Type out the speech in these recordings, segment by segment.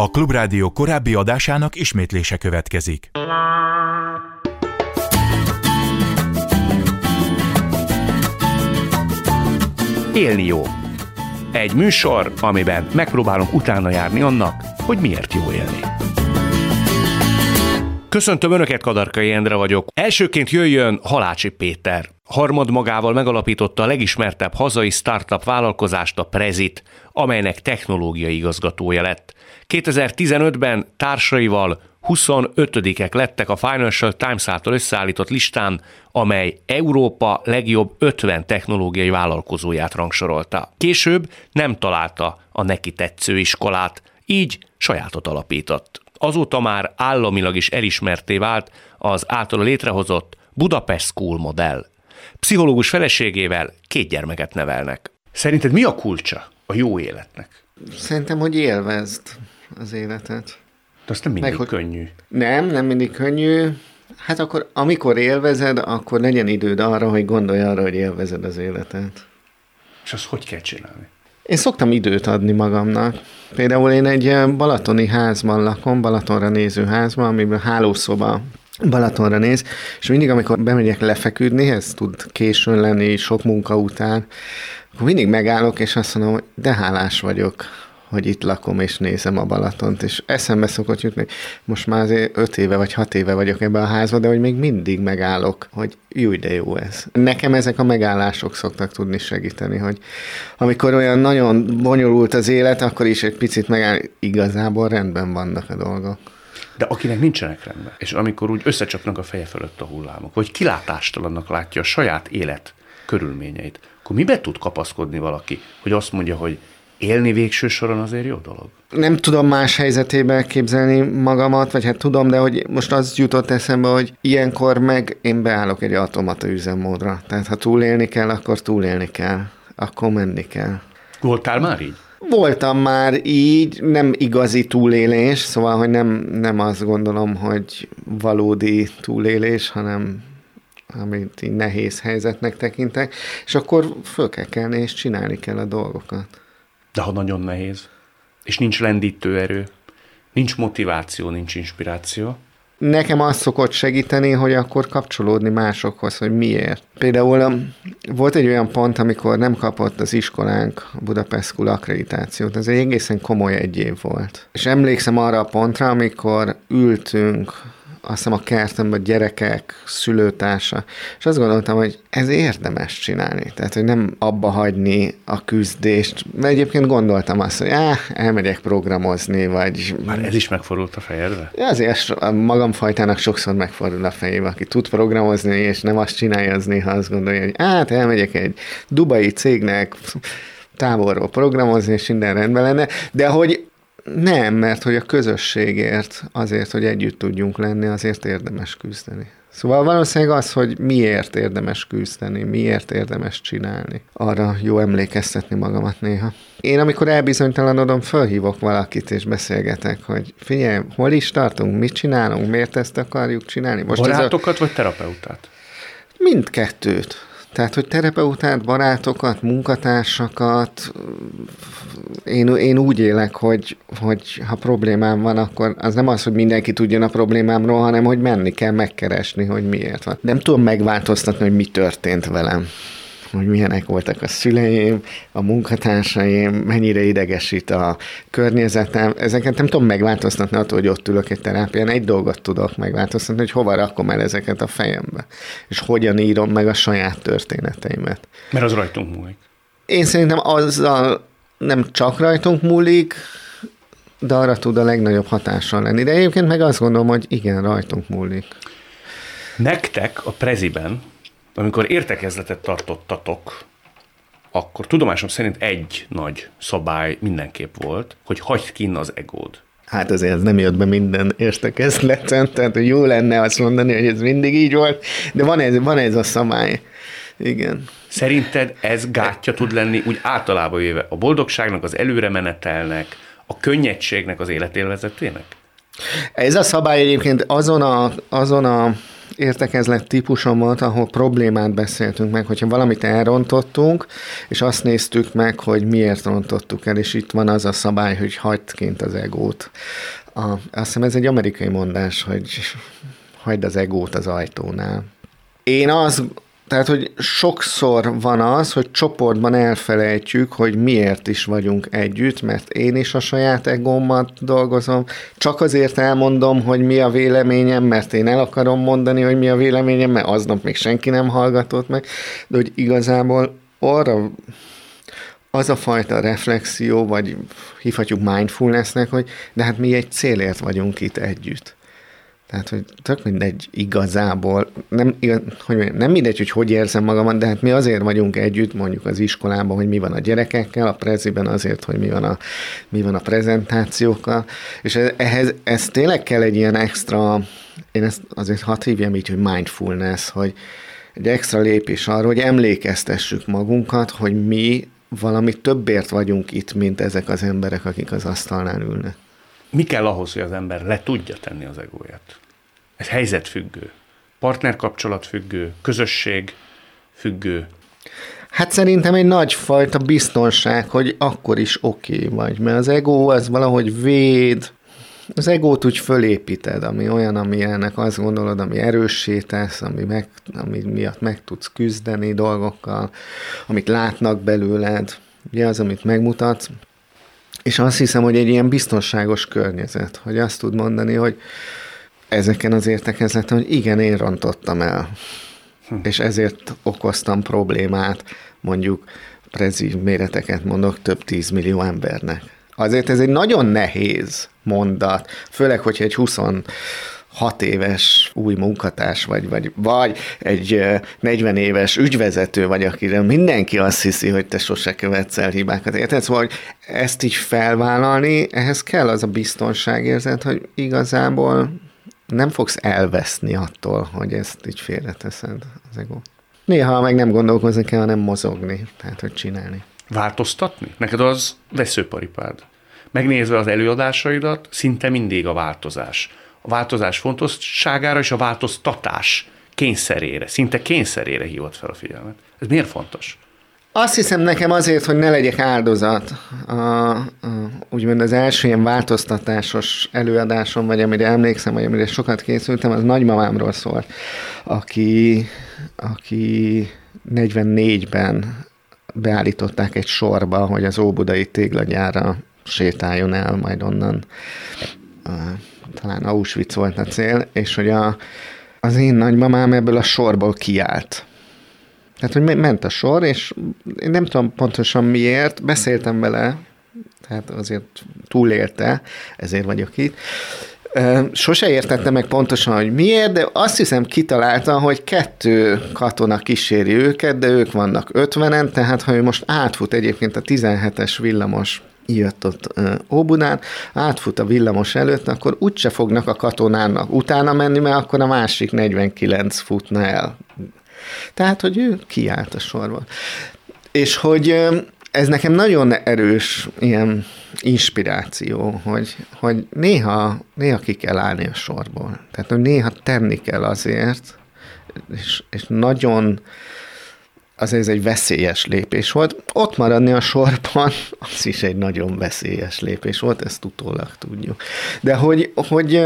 A Klubrádió korábbi adásának ismétlése következik. Élni jó. Egy műsor, amiben megpróbálunk utána járni annak, hogy miért jó élni. Köszöntöm Önöket, Kadarkai Endre vagyok. Elsőként jöjjön Halácsi Péter. Harmad magával megalapította a legismertebb hazai startup vállalkozást, a Prezit, amelynek technológiai igazgatója lett. 2015-ben társaival 25-ek lettek a Financial Times által összeállított listán, amely Európa legjobb 50 technológiai vállalkozóját rangsorolta. Később nem találta a neki tetsző iskolát, így sajátot alapított. Azóta már államilag is elismerté vált az általa létrehozott Budapest School modell. Pszichológus feleségével két gyermeket nevelnek. Szerinted mi a kulcsa a jó életnek? Szerintem, hogy élvezd az életet. De azt nem mindig Meg, hogy- könnyű. Nem, nem mindig könnyű. Hát akkor, amikor élvezed, akkor legyen időd arra, hogy gondolj arra, hogy élvezed az életet. És azt hogy kell csinálni? Én szoktam időt adni magamnak. Például én egy eh, balatoni házban lakom, Balatonra néző házban, amiben hálószoba Balatonra néz, és mindig, amikor bemegyek lefeküdni, ez tud későn lenni, sok munka után, akkor mindig megállok, és azt mondom, hogy de hálás vagyok, hogy itt lakom, és nézem a Balatont, és eszembe szokott jutni, most már azért öt éve vagy hat éve vagyok ebben a házban, de hogy még mindig megállok, hogy jó, de jó ez. Nekem ezek a megállások szoktak tudni segíteni, hogy amikor olyan nagyon bonyolult az élet, akkor is egy picit megáll, igazából rendben vannak a dolgok. De akinek nincsenek rendben, és amikor úgy összecsapnak a feje fölött a hullámok, vagy kilátástalannak látja a saját élet körülményeit, akkor mibe tud kapaszkodni valaki, hogy azt mondja, hogy élni végső soron azért jó dolog? nem tudom más helyzetébe képzelni magamat, vagy hát tudom, de hogy most az jutott eszembe, hogy ilyenkor meg én beállok egy automata üzemmódra. Tehát ha túlélni kell, akkor túlélni kell. Akkor menni kell. Voltál már így? Voltam már így, nem igazi túlélés, szóval, hogy nem, nem azt gondolom, hogy valódi túlélés, hanem amit így nehéz helyzetnek tekintek, és akkor föl kell kelni, és csinálni kell a dolgokat. De ha nagyon nehéz, és nincs lendítő erő, nincs motiváció, nincs inspiráció, Nekem az szokott segíteni, hogy akkor kapcsolódni másokhoz, hogy miért. Például um, volt egy olyan pont, amikor nem kapott az iskolánk a Budapest School akkreditációt. Ez egy egészen komoly egy év volt. És emlékszem arra a pontra, amikor ültünk azt hiszem a kertemben gyerekek, szülőtársa, és azt gondoltam, hogy ez érdemes csinálni. Tehát, hogy nem abba hagyni a küzdést. Mert egyébként gondoltam azt, hogy áh, elmegyek programozni, vagy már ez is megfordult a fejedbe? Ja, azért a magam fajtának sokszor megfordul a fejébe, aki tud programozni, és nem azt csinálja, az néha azt gondolja, hogy hát elmegyek egy dubai cégnek távolról programozni, és minden rendben lenne, de hogy nem, mert hogy a közösségért, azért, hogy együtt tudjunk lenni, azért érdemes küzdeni. Szóval valószínűleg az, hogy miért érdemes küzdeni, miért érdemes csinálni. Arra jó emlékeztetni magamat néha. Én amikor elbizonytalanodom, fölhívok valakit és beszélgetek, hogy figyelj, hol is tartunk, mit csinálunk, miért ezt akarjuk csinálni. Most ez a, Barátokat vagy terapeutát? mindkettőt. Tehát, hogy terapeutát, barátokat, munkatársakat, én, én úgy élek, hogy, hogy ha problémám van, akkor az nem az, hogy mindenki tudjon a problémámról, hanem hogy menni kell megkeresni, hogy miért van. Nem tudom megváltoztatni, hogy mi történt velem hogy milyenek voltak a szüleim, a munkatársaim, mennyire idegesít a környezetem. Ezeket nem tudom megváltoztatni attól, hogy ott ülök egy terápián. Egy dolgot tudok megváltoztatni, hogy hova rakom el ezeket a fejembe, és hogyan írom meg a saját történeteimet. Mert az rajtunk múlik. Én szerintem azzal nem csak rajtunk múlik, de arra tud a legnagyobb hatással lenni. De egyébként meg azt gondolom, hogy igen, rajtunk múlik. Nektek a Preziben, amikor értekezletet tartottatok, akkor tudomásom szerint egy nagy szabály mindenképp volt, hogy hagyd kinn az egód. Hát azért ez nem jött be minden értekezleten, tehát jó lenne azt mondani, hogy ez mindig így volt, de van ez, van ez a szabály. Igen. Szerinted ez gátja tud lenni úgy általában véve a boldogságnak, az előremenetelnek, a könnyedségnek, az életélvezetének? Ez a szabály egyébként azon a, azon a értekezlet típusom volt, ahol problémát beszéltünk meg, hogyha valamit elrontottunk, és azt néztük meg, hogy miért rontottuk el, és itt van az a szabály, hogy hagyd kint az egót. A, azt hiszem ez egy amerikai mondás, hogy hagyd az egót az ajtónál. Én azt tehát, hogy sokszor van az, hogy csoportban elfelejtjük, hogy miért is vagyunk együtt, mert én is a saját egómat dolgozom. Csak azért elmondom, hogy mi a véleményem, mert én el akarom mondani, hogy mi a véleményem, mert aznap még senki nem hallgatott meg, de hogy igazából arra az a fajta reflexió, vagy hívhatjuk mindfulnessnek, hogy de hát mi egy célért vagyunk itt együtt. Tehát, hogy tök mindegy igazából, nem, hogy mondjam, nem mindegy, hogy hogy érzem magamat, de hát mi azért vagyunk együtt, mondjuk az iskolában, hogy mi van a gyerekekkel, a preziben azért, hogy mi van a, mi van a prezentációkkal, és ehhez ez tényleg kell egy ilyen extra, én ezt azért hadd hívjam így, hogy mindfulness, hogy egy extra lépés arra, hogy emlékeztessük magunkat, hogy mi valami többért vagyunk itt, mint ezek az emberek, akik az asztalnál ülnek. Mi kell ahhoz, hogy az ember le tudja tenni az egóját? Ez helyzetfüggő, partnerkapcsolat függő, közösség függő. Hát szerintem egy nagyfajta biztonság, hogy akkor is oké okay vagy, mert az ego az valahogy véd, az egót úgy fölépíted, ami olyan, ami ennek azt gondolod, ami erőssé tesz, ami, meg, ami miatt meg tudsz küzdeni dolgokkal, amit látnak belőled, ugye az, amit megmutatsz, és azt hiszem, hogy egy ilyen biztonságos környezet, hogy azt tud mondani, hogy ezeken az értekezleten, hogy igen, én rontottam el, hm. és ezért okoztam problémát, mondjuk prezív méreteket mondok több tízmillió embernek. Azért ez egy nagyon nehéz mondat, főleg, hogyha egy 20 hat éves új munkatárs vagy, vagy, vagy egy 40 éves ügyvezető vagy, akire mindenki azt hiszi, hogy te sose követsz el hibákat. Érted? Szóval, hogy ezt így felvállalni, ehhez kell az a biztonságérzet, hogy igazából nem fogsz elveszni attól, hogy ezt így félreteszed az ego. Néha meg nem gondolkozni kell, hanem mozogni, tehát hogy csinálni. Változtatni? Neked az veszőparipád. Megnézve az előadásaidat, szinte mindig a változás a változás fontosságára és a változtatás kényszerére, szinte kényszerére hívott fel a figyelmet. Ez miért fontos? Azt hiszem nekem azért, hogy ne legyek áldozat. A, a, úgymond az első ilyen változtatásos előadásom, vagy amire emlékszem, vagy amire sokat készültem, az nagymamámról szólt, aki, aki 44-ben beállították egy sorba, hogy az Óbudai téglagyára sétáljon el majd onnan talán Auschwitz volt a cél, és hogy a, az én nagymamám ebből a sorból kiállt. Tehát, hogy ment a sor, és én nem tudom pontosan miért, beszéltem vele, tehát azért túlélte, ezért vagyok itt. Sose értette meg pontosan, hogy miért, de azt hiszem kitalálta, hogy kettő katona kíséri őket, de ők vannak ötvenen, tehát ha ő most átfut egyébként a 17-es villamos jött ott Óbudán, átfut a villamos előtt, akkor úgyse fognak a katonának utána menni, mert akkor a másik 49 futna el. Tehát, hogy ő kiállt a sorban. És hogy ez nekem nagyon erős ilyen inspiráció, hogy, hogy néha, néha ki kell állni a sorból. Tehát, hogy néha tenni kell azért, és, és nagyon azért ez egy veszélyes lépés volt. Ott maradni a sorban, az is egy nagyon veszélyes lépés volt, ezt utólag tudjuk. De hogy, hogy,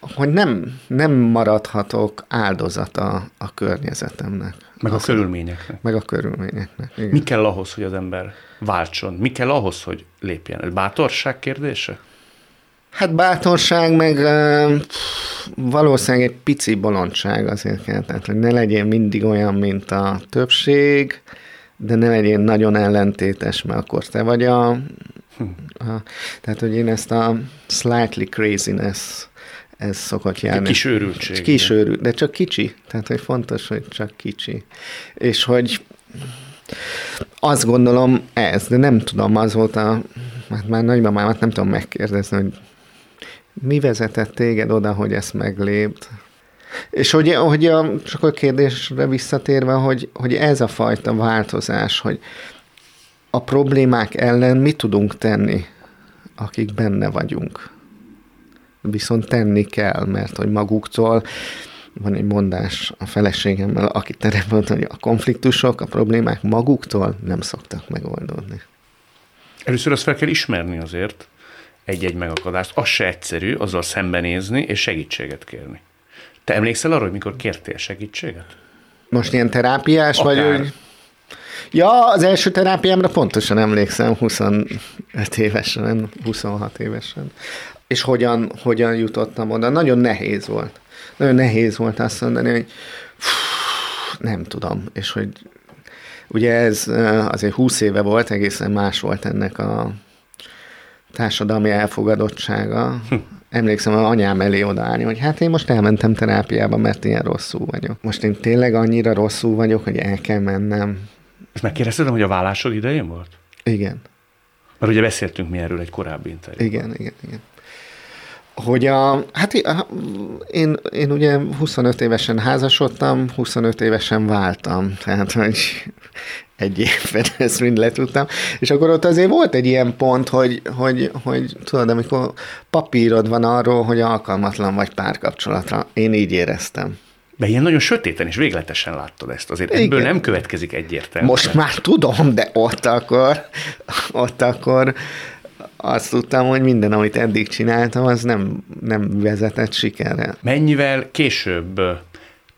hogy nem, nem maradhatok áldozata a környezetemnek. Meg a körülményeknek. Meg a körülményeknek. Igen. Mi kell ahhoz, hogy az ember váltson? Mi kell ahhoz, hogy lépjen? Ez bátorság kérdése? Hát bátorság, meg uh, valószínűleg egy pici bolondság azért kell, tehát hogy ne legyen mindig olyan, mint a többség, de ne legyen nagyon ellentétes, mert akkor te vagy a, a tehát hogy én ezt a slightly craziness ez szokott járni. Kis őrültség. Kis őrült, de csak kicsi. Tehát, hogy fontos, hogy csak kicsi. És hogy azt gondolom ez, de nem tudom, az volt a, hát már nagymamámat nem tudom megkérdezni, hogy mi vezetett téged oda, hogy ezt meglépd? És hogy, hogy a, csak a kérdésre visszatérve, hogy, hogy ez a fajta változás, hogy a problémák ellen mit tudunk tenni, akik benne vagyunk. Viszont tenni kell, mert hogy maguktól van egy mondás a feleségemmel, aki mondta, hogy a konfliktusok, a problémák maguktól nem szoktak megoldódni. Először azt fel kell ismerni azért, egy-egy megakadást. Az se egyszerű, azzal szembenézni és segítséget kérni. Te emlékszel arra, hogy mikor kértél segítséget? Most ilyen terápiás Akár. vagy, hogy... Ja, az első terápiámra pontosan emlékszem, 25 évesen, 26 évesen. És hogyan, hogyan jutottam oda. Nagyon nehéz volt. Nagyon nehéz volt azt mondani, hogy nem tudom, és hogy ugye ez azért 20 éve volt, egészen más volt ennek a társadalmi elfogadottsága. Hm. Emlékszem a anyám elé odaállni, hogy hát én most elmentem terápiába, mert ilyen rosszul vagyok. Most én tényleg annyira rosszul vagyok, hogy el kell mennem. És megkérdezted, hogy a vállásod idején volt? Igen. Mert ugye beszéltünk mi erről egy korábbi interjúban. Igen, igen, igen hogy a, hát én, én ugye 25 évesen házasodtam, 25 évesen váltam, tehát hogy egy évben ezt mind letudtam, és akkor ott azért volt egy ilyen pont, hogy, hogy, hogy tudod, amikor papírod van arról, hogy alkalmatlan vagy párkapcsolatra, én így éreztem. De ilyen nagyon sötéten és végletesen láttad ezt. Azért Igen. ebből nem következik egyértelműen. Most már tudom, de ott akkor, ott akkor azt tudtam, hogy minden, amit eddig csináltam, az nem, nem vezetett sikerre. Mennyivel később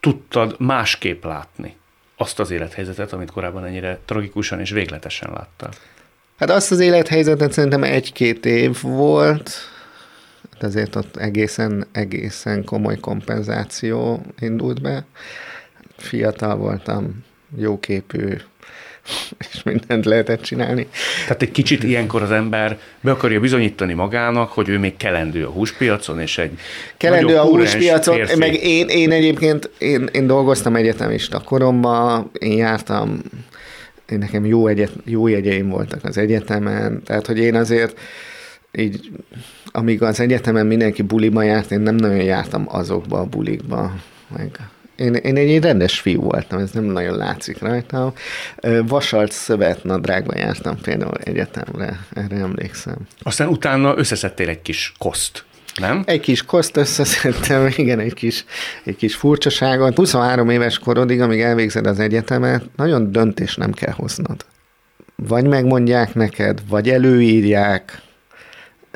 tudtad másképp látni azt az élethelyzetet, amit korábban ennyire tragikusan és végletesen láttál? Hát azt az élethelyzetet szerintem egy-két év volt, ezért ott egészen, egészen komoly kompenzáció indult be. Fiatal voltam, jóképű, és mindent lehetett csinálni. Tehát egy kicsit ilyenkor az ember be akarja bizonyítani magának, hogy ő még kelendő a húspiacon, és egy Kelendő a húspiacon, férfi. meg én, én egyébként, én, én dolgoztam egyetemista koromban, én jártam, én nekem jó, egyet, jó jegyeim voltak az egyetemen, tehát hogy én azért így, amíg az egyetemen mindenki buliba járt, én nem nagyon jártam azokba a bulikba, meg én, én egy rendes fiú voltam, ez nem nagyon látszik rajtam. Vasalt szövetnadrágban jártam például egyetemre, erre emlékszem. Aztán utána összeszedtél egy kis koszt, nem? Egy kis koszt összeszedtem, igen, egy kis, egy kis furcsaságot. 23 éves korodig, amíg elvégzed az egyetemet, nagyon döntés nem kell hoznod. Vagy megmondják neked, vagy előírják,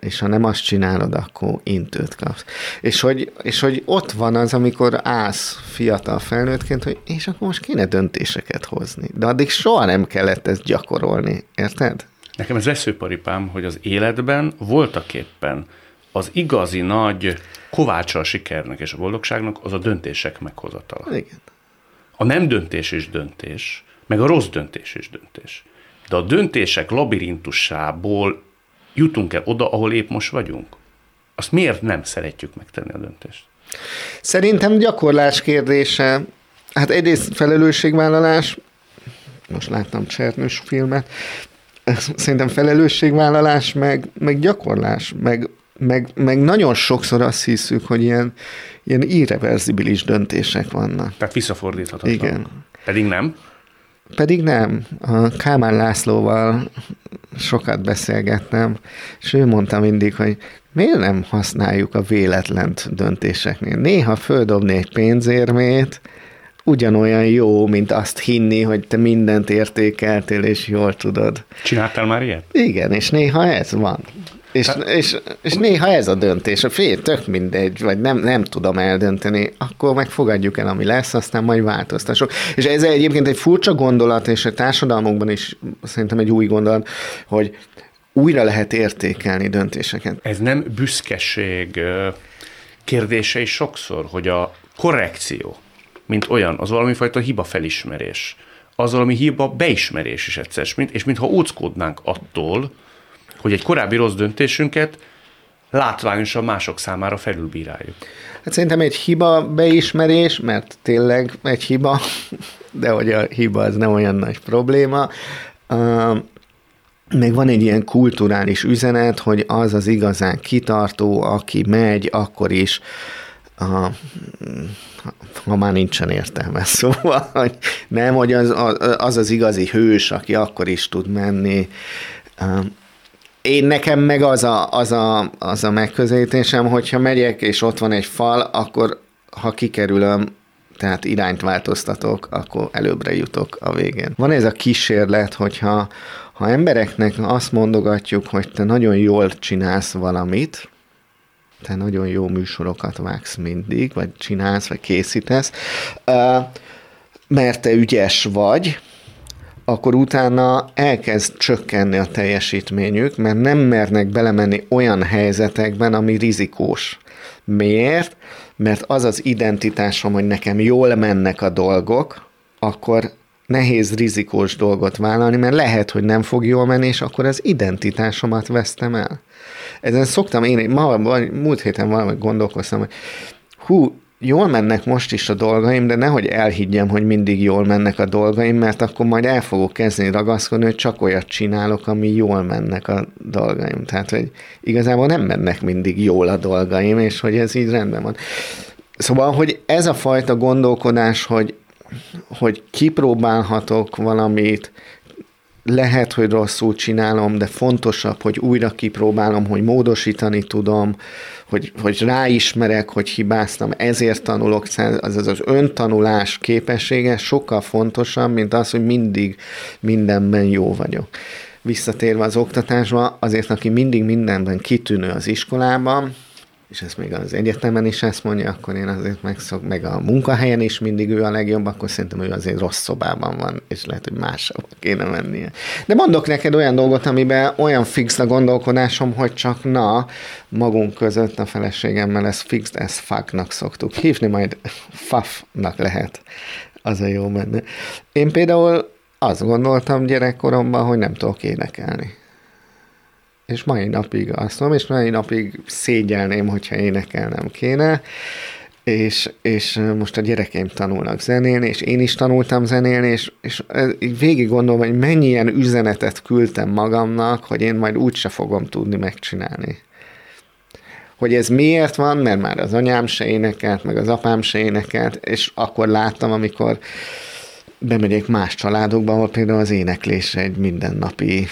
és ha nem azt csinálod, akkor intőt kapsz. És hogy, és hogy ott van az, amikor állsz fiatal felnőttként, hogy és akkor most kéne döntéseket hozni. De addig soha nem kellett ezt gyakorolni, érted? Nekem ez veszőparipám, hogy az életben voltak éppen az igazi nagy kovácsa a sikernek és a boldogságnak az a döntések meghozatala. Igen. A nem döntés is döntés, meg a rossz döntés is döntés. De a döntések labirintusából jutunk el oda, ahol épp most vagyunk? Azt miért nem szeretjük megtenni a döntést? Szerintem gyakorlás kérdése. Hát egyrészt felelősségvállalás, most láttam Csernős filmet, szerintem felelősségvállalás, meg, meg gyakorlás, meg, meg, meg nagyon sokszor azt hiszük, hogy ilyen, ilyen irreverzibilis döntések vannak. Tehát visszafordíthatatlan. Igen. Pedig nem? Pedig nem. A Kálmán Lászlóval sokat beszélgettem, és ő mondta mindig, hogy miért nem használjuk a véletlent döntéseknél. Néha földobni egy pénzérmét, ugyanolyan jó, mint azt hinni, hogy te mindent értékeltél, és jól tudod. Csináltál már ilyet? Igen, és néha ez van. És, hát, és, és néha ez a döntés, a fél tök mindegy, vagy nem, nem tudom eldönteni, akkor meg fogadjuk el, ami lesz, aztán majd változtassuk. És ez egyébként egy furcsa gondolat, és a társadalmunkban is szerintem egy új gondolat, hogy újra lehet értékelni döntéseket. Ez nem büszkeség kérdése is sokszor, hogy a korrekció, mint olyan, az valami fajta hiba felismerés, az valami hiba beismerés is egyszer, és mintha óckodnánk attól, hogy egy korábbi rossz döntésünket látványosan mások számára felülbíráljuk. Hát szerintem egy hiba beismerés, mert tényleg egy hiba, de hogy a hiba az nem olyan nagy probléma. Még van egy ilyen kulturális üzenet, hogy az az igazán kitartó, aki megy, akkor is uh, ha már nincsen értelme. Szóval, hogy nem, hogy az az, az igazi hős, aki akkor is tud menni. Én nekem meg az a, az a, az a megközelítésem, hogyha megyek, és ott van egy fal, akkor ha kikerülöm, tehát irányt változtatok, akkor előbbre jutok a végén. Van ez a kísérlet, hogyha ha embereknek azt mondogatjuk, hogy te nagyon jól csinálsz valamit, te nagyon jó műsorokat vágsz mindig, vagy csinálsz, vagy készítesz, mert te ügyes vagy, akkor utána elkezd csökkenni a teljesítményük, mert nem mernek belemenni olyan helyzetekben, ami rizikós. Miért? Mert az az identitásom, hogy nekem jól mennek a dolgok, akkor nehéz rizikós dolgot vállalni, mert lehet, hogy nem fog jól menni, és akkor az identitásomat vesztem el. Ezen szoktam én, ma, múlt héten valami gondolkoztam, hogy hú, jól mennek most is a dolgaim, de nehogy elhiggyem, hogy mindig jól mennek a dolgaim, mert akkor majd el fogok kezdeni ragaszkodni, hogy csak olyat csinálok, ami jól mennek a dolgaim. Tehát, hogy igazából nem mennek mindig jól a dolgaim, és hogy ez így rendben van. Szóval, hogy ez a fajta gondolkodás, hogy, hogy kipróbálhatok valamit, lehet, hogy rosszul csinálom, de fontosabb, hogy újra kipróbálom, hogy módosítani tudom, hogy, hogy ráismerek, hogy hibáztam, ezért tanulok, az az, az öntanulás képessége sokkal fontosabb, mint az, hogy mindig mindenben jó vagyok. Visszatérve az oktatásba, azért, aki mindig mindenben kitűnő az iskolában, és ezt még az egyetemen is ezt mondja, akkor én azért megszok, meg a munkahelyen is mindig ő a legjobb, akkor szerintem ő azért rossz szobában van, és lehet, hogy máshol kéne mennie. De mondok neked olyan dolgot, amiben olyan fix a gondolkodásom, hogy csak na, magunk között a feleségemmel ezt fixed as fucknak szoktuk hívni, majd fafnak lehet. Az a jó benne. Én például azt gondoltam gyerekkoromban, hogy nem tudok énekelni és mai napig mondom, és mai napig szégyelném, hogyha énekelnem kéne, és, és most a gyerekeim tanulnak zenélni, és én is tanultam zenélni, és, és végig gondolom, hogy mennyi ilyen üzenetet küldtem magamnak, hogy én majd úgyse fogom tudni megcsinálni. Hogy ez miért van, mert már az anyám se énekelt, meg az apám se énekelt, és akkor láttam, amikor bemegyek más családokba, ahol például az éneklés egy mindennapi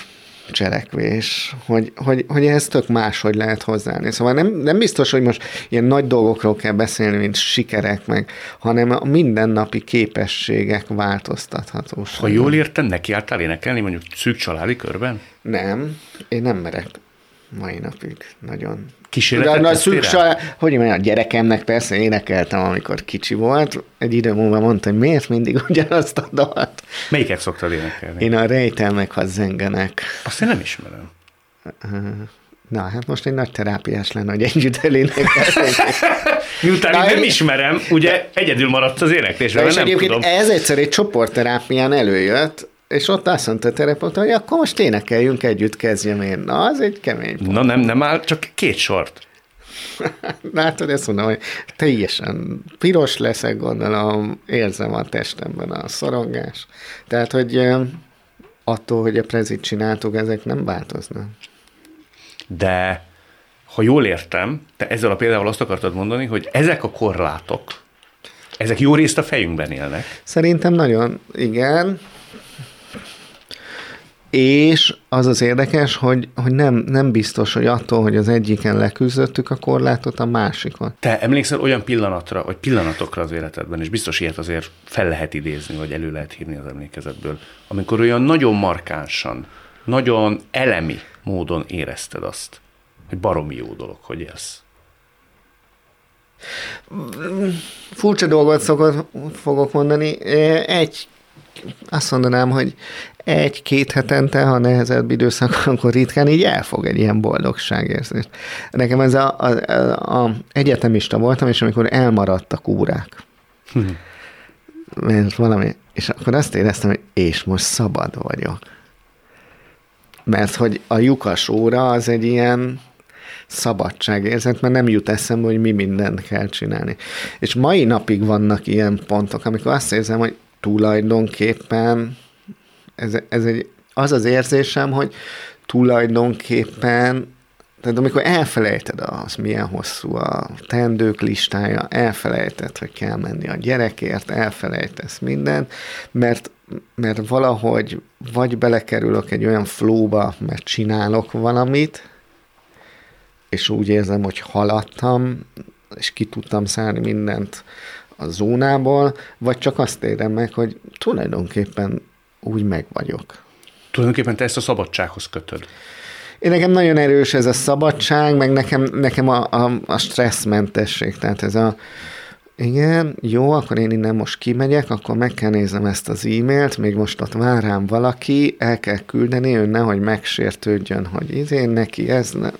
cselekvés, hogy, hogy, hogy ez tök máshogy lehet hozzáállni. Szóval nem, nem biztos, hogy most ilyen nagy dolgokról kell beszélni, mint sikerek meg, hanem a mindennapi képességek változtathatóság. Ha jól értem, neki álltál énekelni mondjuk szűk családi körben? Nem, én nem merek mai napig nagyon. Kísérletet nagy szükség, hogy mondjam, a gyerekemnek persze énekeltem, amikor kicsi volt. Egy idő múlva mondta, hogy miért mindig ugyanazt a dalt. Melyiket szoktad énekelni? Én a rejtelmek, ha zengenek. Azt én nem ismerem. Na, hát most egy nagy terápiás lenne, hogy együtt elénekelnék. Miután Na, én nem ismerem, ugye egyedül maradt az éneklésben, és nem egyébként tudom. ez egyszer egy csoportterápián előjött, és ott azt mondta a terapeuta, hogy akkor most énekeljünk együtt, kezdjem én. Na, az egy kemény pont. Na nem, nem áll, csak két sort. Látod, ezt mondom, hogy teljesen piros leszek, gondolom, érzem a testemben a szorongás. Tehát, hogy attól, hogy a prezit csináltuk, ezek nem változnak. De ha jól értem, te ezzel a példával azt akartad mondani, hogy ezek a korlátok, ezek jó részt a fejünkben élnek. Szerintem nagyon, igen. És az az érdekes, hogy, hogy nem, nem biztos, hogy attól, hogy az egyiken leküzdöttük a korlátot, a másikon. Te emlékszel olyan pillanatra, vagy pillanatokra az életedben, és biztos ilyet azért fel lehet idézni, vagy elő lehet hívni az emlékezetből, amikor olyan nagyon markánsan, nagyon elemi módon érezted azt, hogy baromi jó dolog, hogy élsz. Furcsa dolgot szokott, fogok mondani. Egy, azt mondanám, hogy egy-két hetente, ha nehezebb időszak, akkor ritkán így elfog egy ilyen boldogságérzést. Nekem ez a, a, a, a egyetemista voltam, és amikor elmaradtak órák, hm. mert valami, és akkor azt éreztem, hogy és most szabad vagyok. Mert hogy a lyukas óra az egy ilyen szabadságérzet, mert nem jut eszembe, hogy mi mindent kell csinálni. És mai napig vannak ilyen pontok, amikor azt érzem, hogy tulajdonképpen ez, ez egy, az az érzésem, hogy tulajdonképpen tehát amikor elfelejted az, milyen hosszú a tendők listája, elfelejted, hogy kell menni a gyerekért, elfelejtesz mindent, mert, mert valahogy vagy belekerülök egy olyan flóba, mert csinálok valamit, és úgy érzem, hogy haladtam és ki tudtam szállni mindent a zónából, vagy csak azt érem meg, hogy tulajdonképpen úgy meg vagyok. Tulajdonképpen te ezt a szabadsághoz kötöd. Én nekem nagyon erős ez a szabadság, meg nekem, nekem a, a, a stresszmentesség, tehát ez a igen, jó, akkor én innen most kimegyek, akkor meg kell néznem ezt az e-mailt, még most ott vár rám valaki, el kell küldeni, ő nehogy megsértődjön, hogy izén neki ez, ne,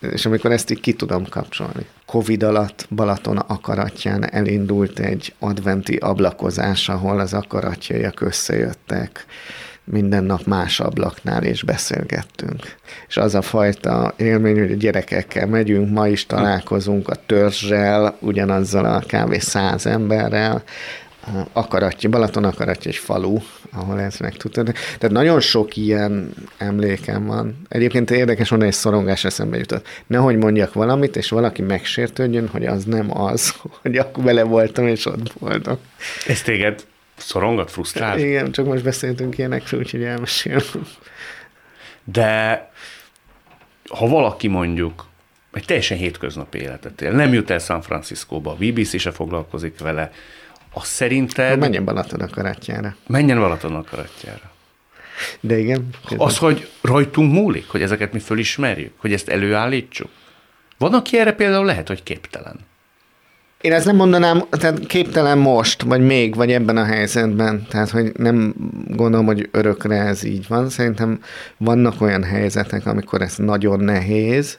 és amikor ezt így ki tudom kapcsolni. Covid alatt Balaton akaratján elindult egy adventi ablakozás, ahol az akaratjaiak összejöttek minden nap más ablaknál és beszélgettünk. És az a fajta élmény, hogy a gyerekekkel megyünk, ma is találkozunk a törzsel, ugyanazzal a kb. száz emberrel, akaratja, Balaton akaratja egy falu, ahol ez meg tudtad. Tehát nagyon sok ilyen emlékem van. Egyébként érdekes mondani, egy szorongás eszembe jutott. Nehogy mondjak valamit, és valaki megsértődjön, hogy az nem az, hogy akkor vele voltam, és ott voltam. Ez téged Szorongat, frusztrál? Igen, csak most beszéltünk ilyenekről, úgyhogy elmesélem. De ha valaki mondjuk egy teljesen hétköznapi életet él, nem jut el San Franciscóba, a BBC se foglalkozik vele, az szerinted... Menjen Balaton akaratjára. Menjen Balaton akaratjára. De igen. Közben. Az, hogy rajtunk múlik, hogy ezeket mi fölismerjük, hogy ezt előállítsuk. Van, aki erre például lehet, hogy képtelen. Én ezt nem mondanám, tehát képtelen most, vagy még, vagy ebben a helyzetben. Tehát, hogy nem gondolom, hogy örökre ez így van. Szerintem vannak olyan helyzetek, amikor ez nagyon nehéz,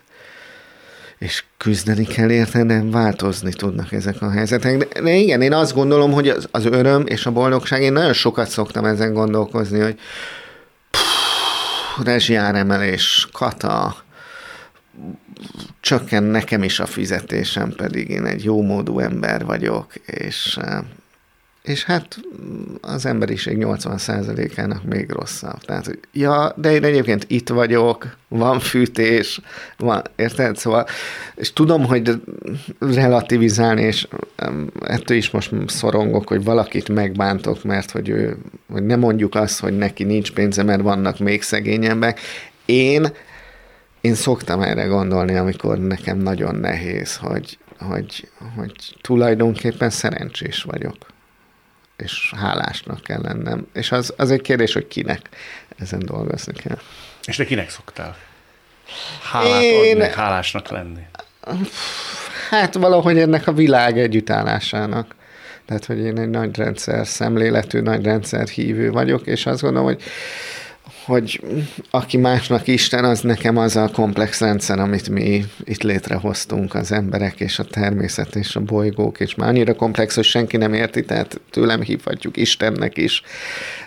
és küzdeni kell érte, de változni tudnak ezek a helyzetek. De, de igen, én azt gondolom, hogy az, az öröm és a boldogság, én nagyon sokat szoktam ezen gondolkozni, hogy rezsiáremelés, kata, csökken nekem is a fizetésem, pedig én egy jó módú ember vagyok, és, eh, és hát az emberiség 80%-ának még rosszabb. Tehát, hogy ja, de én egyébként itt vagyok, van fűtés, van, érted? Szóval, és tudom, hogy relativizálni, és ettől is most szorongok, hogy valakit megbántok, mert hogy ő, hogy nem mondjuk azt, hogy neki nincs pénze, mert vannak még szegényebbek. Én én szoktam erre gondolni, amikor nekem nagyon nehéz, hogy, hogy, hogy tulajdonképpen szerencsés vagyok, és hálásnak kell lennem. És az, az egy kérdés, hogy kinek ezen dolgozni kell. És te kinek szoktál? Hálát Én... adni, hálásnak lenni? Hát valahogy ennek a világ együttállásának. Tehát, hogy én egy nagy rendszer szemléletű, nagy rendszer hívő vagyok, és azt gondolom, hogy hogy aki másnak Isten, az nekem az a komplex rendszer, amit mi itt létrehoztunk, az emberek és a természet és a bolygók, és már annyira komplex, hogy senki nem érti, tehát tőlem hívhatjuk Istennek is,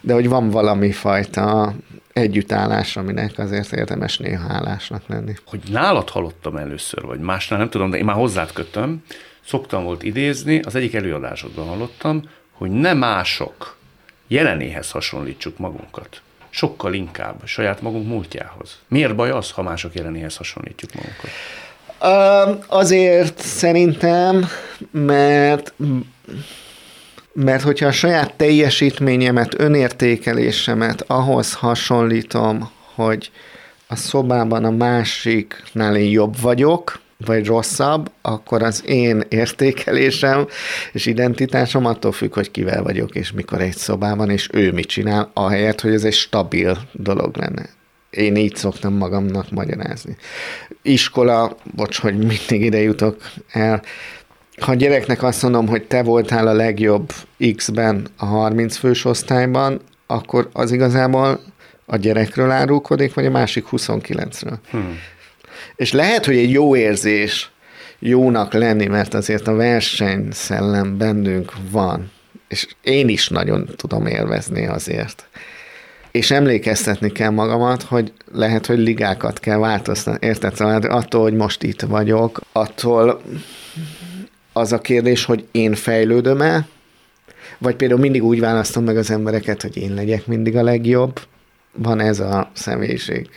de hogy van valami fajta együttállás, aminek azért érdemes néha hálásnak lenni. Hogy nálad hallottam először, vagy másnál nem tudom, de én már hozzád kötöm, szoktam volt idézni, az egyik előadásodban hallottam, hogy nem mások jelenéhez hasonlítsuk magunkat sokkal inkább saját magunk múltjához. Miért baj az, ha mások jelenéhez hasonlítjuk magunkat? Azért szerintem, mert mert hogyha a saját teljesítményemet, önértékelésemet ahhoz hasonlítom, hogy a szobában a másiknál én jobb vagyok, vagy rosszabb, akkor az én értékelésem és identitásom attól függ, hogy kivel vagyok, és mikor egy szobában, és ő mit csinál, ahelyett, hogy ez egy stabil dolog lenne. Én így szoktam magamnak magyarázni. Iskola, bocs, hogy mindig ide jutok el, ha a gyereknek azt mondom, hogy te voltál a legjobb X-ben a 30 fős osztályban, akkor az igazából a gyerekről árulkodik, vagy a másik 29-ről. Hmm. És lehet, hogy egy jó érzés jónak lenni, mert azért a versenyszellem bennünk van, és én is nagyon tudom élvezni azért. És emlékeztetni kell magamat, hogy lehet, hogy ligákat kell változtatni. Érted? Szóval attól, hogy most itt vagyok, attól az a kérdés, hogy én fejlődöm-e, vagy például mindig úgy választom meg az embereket, hogy én legyek mindig a legjobb, van ez a személyiség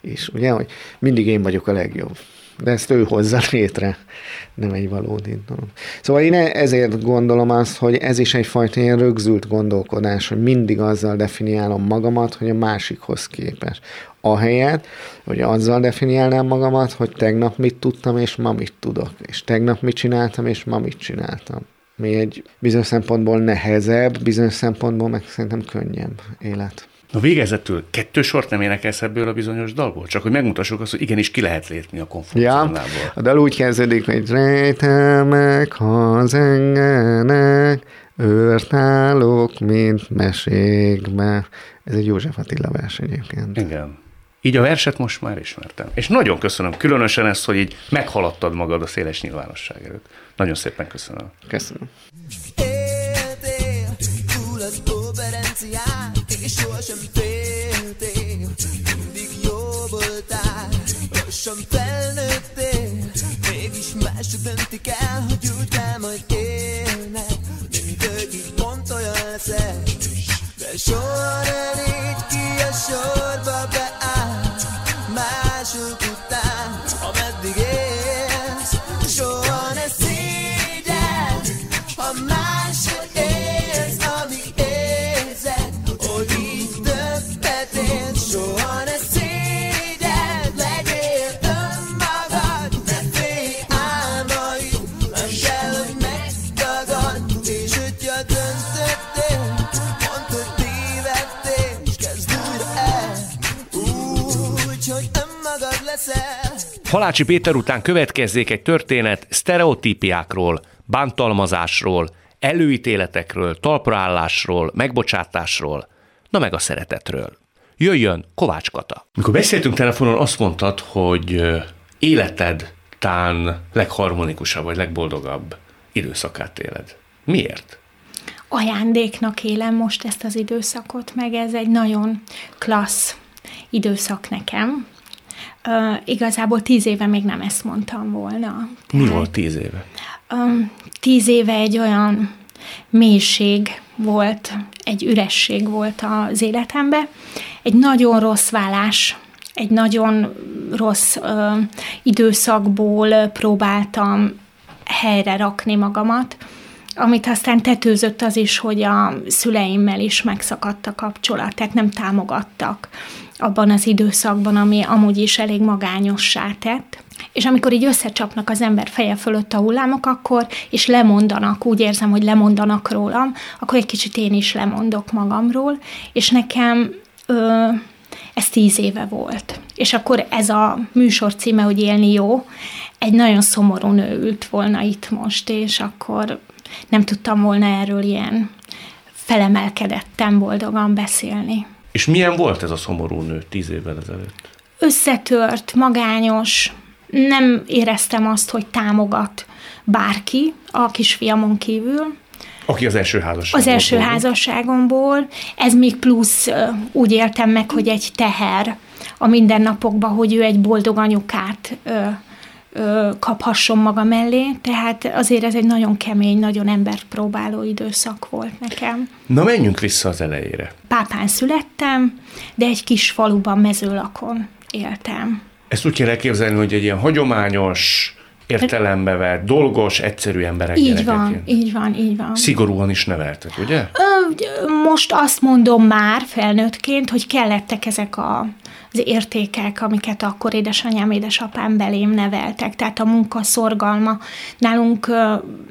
is, ugye, hogy mindig én vagyok a legjobb. de ezt ő hozza létre, nem egy valódi dolog. Szóval én ezért gondolom azt, hogy ez is egyfajta ilyen rögzült gondolkodás, hogy mindig azzal definiálom magamat, hogy a másikhoz képes. Ahelyett, hogy azzal definiálnám magamat, hogy tegnap mit tudtam, és ma mit tudok. És tegnap mit csináltam, és ma mit csináltam. Mi egy bizonyos szempontból nehezebb, bizonyos szempontból meg szerintem könnyebb élet. Na végezetül kettő sort nem énekelsz ebből a bizonyos dalból? Csak hogy megmutassuk azt, hogy igenis ki lehet lépni a komfortzónából. Ja, a dal úgy kezdődik, hogy rejtelmek, ha zengenek, őrtálok, mint meségbe. Ez egy József Attila vers egyébként. Igen. Így a verset most már ismertem. És nagyon köszönöm, különösen ezt, hogy így meghaladtad magad a széles nyilvánosság előtt. Nagyon szépen köszönöm. Köszönöm. Operencián, és sohasem féltél, mindig jó voltál, lassan felnőttél, mégis mások döntik el, hogy úgy kell majd élnek, így pont olyan leszel, de soha nem így ki a sorba beáll, mások után, ameddig élsz, soha Halácsi Péter után következzék egy történet sztereotípiákról, bántalmazásról, előítéletekről, talpraállásról, megbocsátásról, na meg a szeretetről. Jöjjön Kovács Kata. Mikor beszéltünk telefonon, azt mondtad, hogy életed tán legharmonikusabb vagy legboldogabb időszakát éled. Miért? ajándéknak élem most ezt az időszakot, meg ez egy nagyon klassz időszak nekem. Uh, igazából tíz éve még nem ezt mondtam volna. Mi volt tíz éve? Um, tíz éve egy olyan mélység volt, egy üresség volt az életemben, egy nagyon rossz vállás, egy nagyon rossz ö, időszakból próbáltam helyre rakni magamat, amit aztán tetőzött az is, hogy a szüleimmel is megszakadt a kapcsolat, tehát nem támogattak abban az időszakban, ami amúgy is elég magányossá tett. És amikor így összecsapnak az ember feje fölött a hullámok, akkor, és lemondanak, úgy érzem, hogy lemondanak rólam, akkor egy kicsit én is lemondok magamról, és nekem ö, ez tíz éve volt. És akkor ez a műsor címe, hogy élni jó, egy nagyon szomorú nő ült volna itt most, és akkor nem tudtam volna erről ilyen felemelkedettem boldogan beszélni. És milyen volt ez a szomorú nő tíz évvel ezelőtt? Összetört, magányos, nem éreztem azt, hogy támogat bárki a kisfiamon kívül. Aki az első házasságból. Az első házasságomból. Ez még plusz úgy éltem meg, hogy egy teher a mindennapokban, hogy ő egy boldog anyukát kaphasson maga mellé, tehát azért ez egy nagyon kemény, nagyon embert próbáló időszak volt nekem. Na menjünk vissza az elejére. Pápán születtem, de egy kis faluban, mezőlakon éltem. Ezt úgy kell elképzelni, hogy egy ilyen hagyományos, értelembe vett, dolgos, egyszerű emberek Így van, így van, így van. Szigorúan is neveltek, ugye? Most azt mondom már felnőttként, hogy kellettek ezek a, az értékek, amiket akkor édesanyám, édesapám belém neveltek. Tehát a munka szorgalma. Nálunk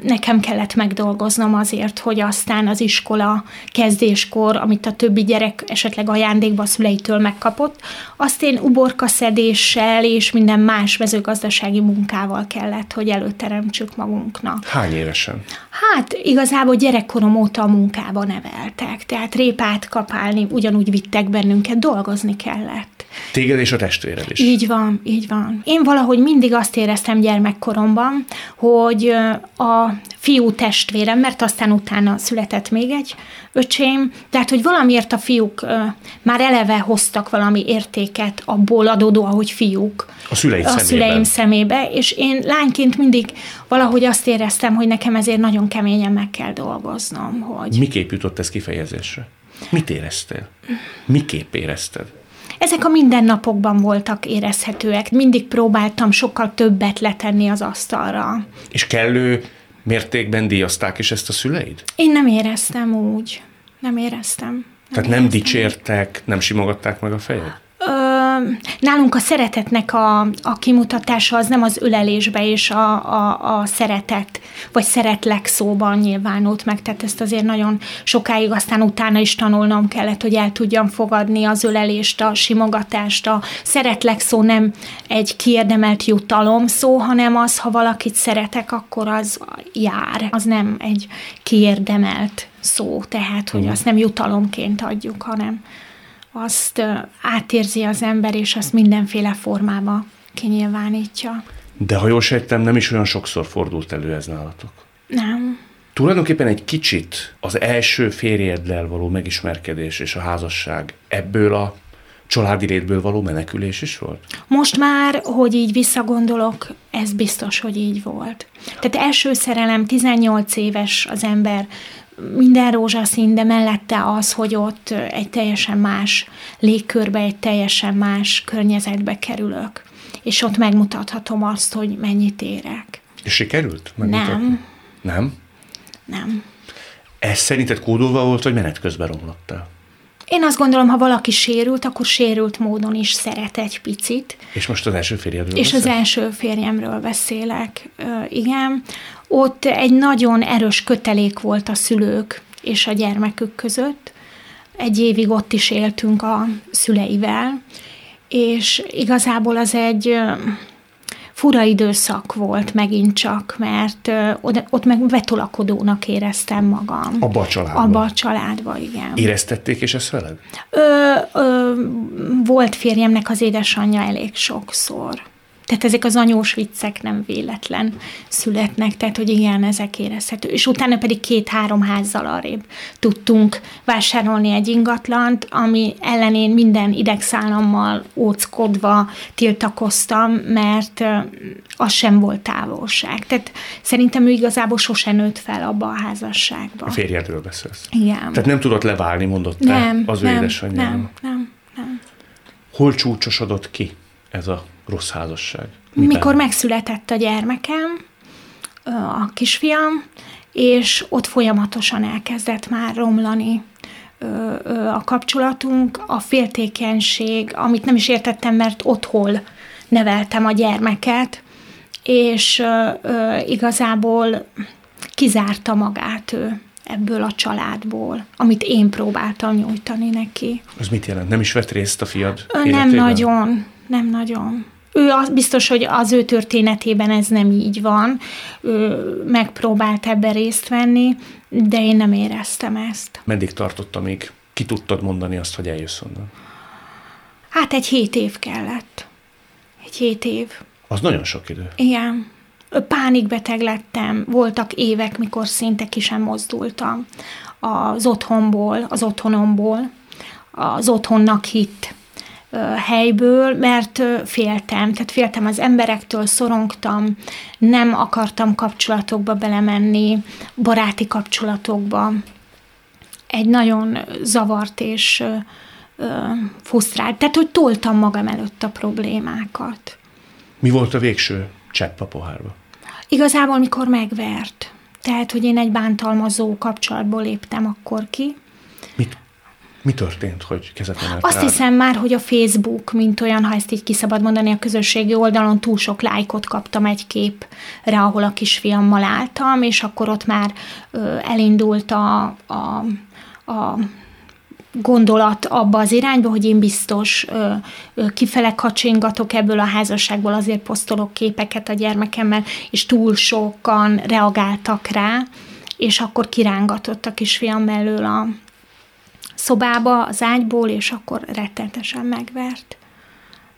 nekem kellett megdolgoznom azért, hogy aztán az iskola kezdéskor, amit a többi gyerek esetleg ajándékba a szüleitől megkapott, azt én uborkaszedéssel és minden más mezőgazdasági munkával kellett, hogy előteremtsük magunknak. Hány évesen? Hát igazából gyerekkorom óta a munkába neveltek, tehát répát kapálni ugyanúgy vittek bennünket, dolgozni kellett. Téged és a testvéred is. Így van, így van. Én valahogy mindig azt éreztem gyermekkoromban, hogy a fiú testvérem, mert aztán utána született még egy öcsém, tehát hogy valamiért a fiúk már eleve hoztak valami értéket abból adódóan, hogy fiúk A szüleid a szemében. szüleim szemébe, és én lányként mindig valahogy azt éreztem, hogy nekem ezért nagyon keményen meg kell dolgoznom, hogy Miképp jutott ez kifejezésre? Mit éreztél? Miképp érezted? Ezek a mindennapokban voltak érezhetőek. Mindig próbáltam sokkal többet letenni az asztalra. És kellő mértékben díjazták is ezt a szüleid? Én nem éreztem úgy. Nem éreztem. Nem Tehát nem éreztem. dicsértek, nem simogatták meg a fejed? Nálunk a szeretetnek a, a kimutatása az nem az ölelésbe és a, a, a szeretet, vagy szeretlek szóban nyilvánult meg, tehát ezt azért nagyon sokáig aztán utána is tanulnom kellett, hogy el tudjam fogadni az ölelést, a simogatást, a szeretlek szó nem egy kiérdemelt jutalom szó, hanem az, ha valakit szeretek, akkor az jár. Az nem egy kiérdemelt szó, tehát, hogy azt nem jutalomként adjuk, hanem azt átérzi az ember, és azt mindenféle formába kinyilvánítja. De ha jól sejtem, nem is olyan sokszor fordult elő ez nálatok. Nem. Tulajdonképpen egy kicsit az első férjeddel való megismerkedés és a házasság ebből a családi létből való menekülés is volt? Most már, hogy így visszagondolok, ez biztos, hogy így volt. Tehát első szerelem, 18 éves az ember, minden rózsaszín, de mellette az, hogy ott egy teljesen más légkörbe, egy teljesen más környezetbe kerülök. És ott megmutathatom azt, hogy mennyit érek. És sikerült? Nem. Nem? Nem. Ez szerinted kódolva volt, vagy menet közben romlott el? Én azt gondolom, ha valaki sérült, akkor sérült módon is szeret egy picit. És most az első férjedről És az beszélsz? első férjemről beszélek, igen. Ott egy nagyon erős kötelék volt a szülők és a gyermekük között. Egy évig ott is éltünk a szüleivel, és igazából az egy fura időszak volt megint csak, mert ott meg betolakodónak éreztem magam. Abba a családba? Abba a családba, igen. Éreztették és ezt veled? Ö, ö, volt férjemnek az édesanyja elég sokszor. Tehát ezek az anyós viccek nem véletlen születnek, tehát hogy igen, ezek érezhető. És utána pedig két-három házzal arrébb tudtunk vásárolni egy ingatlant, ami ellenén minden idegszállammal óckodva tiltakoztam, mert az sem volt távolság. Tehát szerintem ő igazából sose nőtt fel abba a házasságba. A férjedről beszélsz. Igen. Tehát nem tudott leválni, mondott te nem, az ő nem, édesanyjának. nem, nem, nem. Hol csúcsosodott ki ez a rossz házasság? Mikor megszületett a gyermekem, a kisfiam, és ott folyamatosan elkezdett már romlani a kapcsolatunk, a féltékenység, amit nem is értettem, mert otthon neveltem a gyermeket, és igazából kizárta magát ő ebből a családból, amit én próbáltam nyújtani neki. Az mit jelent? Nem is vett részt a fiad Nem életében? nagyon, nem nagyon. Ő az, biztos, hogy az ő történetében ez nem így van. Ő megpróbált ebben részt venni, de én nem éreztem ezt. Meddig tartott, amíg ki tudtad mondani azt, hogy eljössz onnan? Hát egy hét év kellett. Egy hét év. Az nagyon sok idő. Igen. Pánikbeteg lettem, voltak évek, mikor szinte ki sem mozdultam az otthonból, az otthonomból, az otthonnak hitt helyből, mert féltem, tehát féltem az emberektől, szorongtam, nem akartam kapcsolatokba belemenni, baráti kapcsolatokba. Egy nagyon zavart és frusztrált, tehát hogy toltam magam előtt a problémákat. Mi volt a végső csepp a pohárba? Igazából, mikor megvert. Tehát, hogy én egy bántalmazó kapcsolatból léptem akkor ki. Mit, mi történt, hogy kezet emelt Azt rád? hiszem már, hogy a Facebook, mint olyan, ha ezt így kiszabad mondani, a közösségi oldalon túl sok lájkot kaptam egy képre, ahol a kisfiammal álltam, és akkor ott már ö, elindult a, a, a gondolat abba az irányba, hogy én biztos ö, ö, kifele kacsingatok ebből a házasságból, azért posztolok képeket a gyermekemmel, és túl sokan reagáltak rá, és akkor kirángatott a kisfiam mellől a szobába, az ágyból, és akkor rettentesen megvert.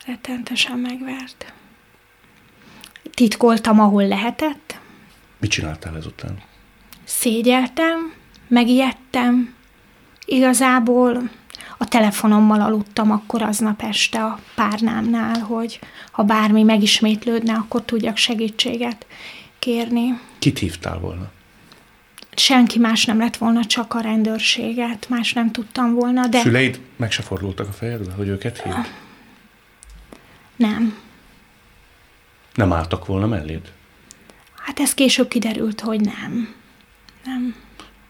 Rettentesen megvert. Titkoltam, ahol lehetett, Mit csináltál ezután? szégyeltem, megijedtem, igazából a telefonommal aludtam akkor aznap este a párnámnál, hogy ha bármi megismétlődne, akkor tudjak segítséget kérni. Kit hívtál volna? Senki más nem lett volna, csak a rendőrséget, más nem tudtam volna, de Szüleid meg se fordultak a fejedbe, hogy őket hív? nem. Nem álltak volna melléd? Hát ez később kiderült, hogy nem. Nem.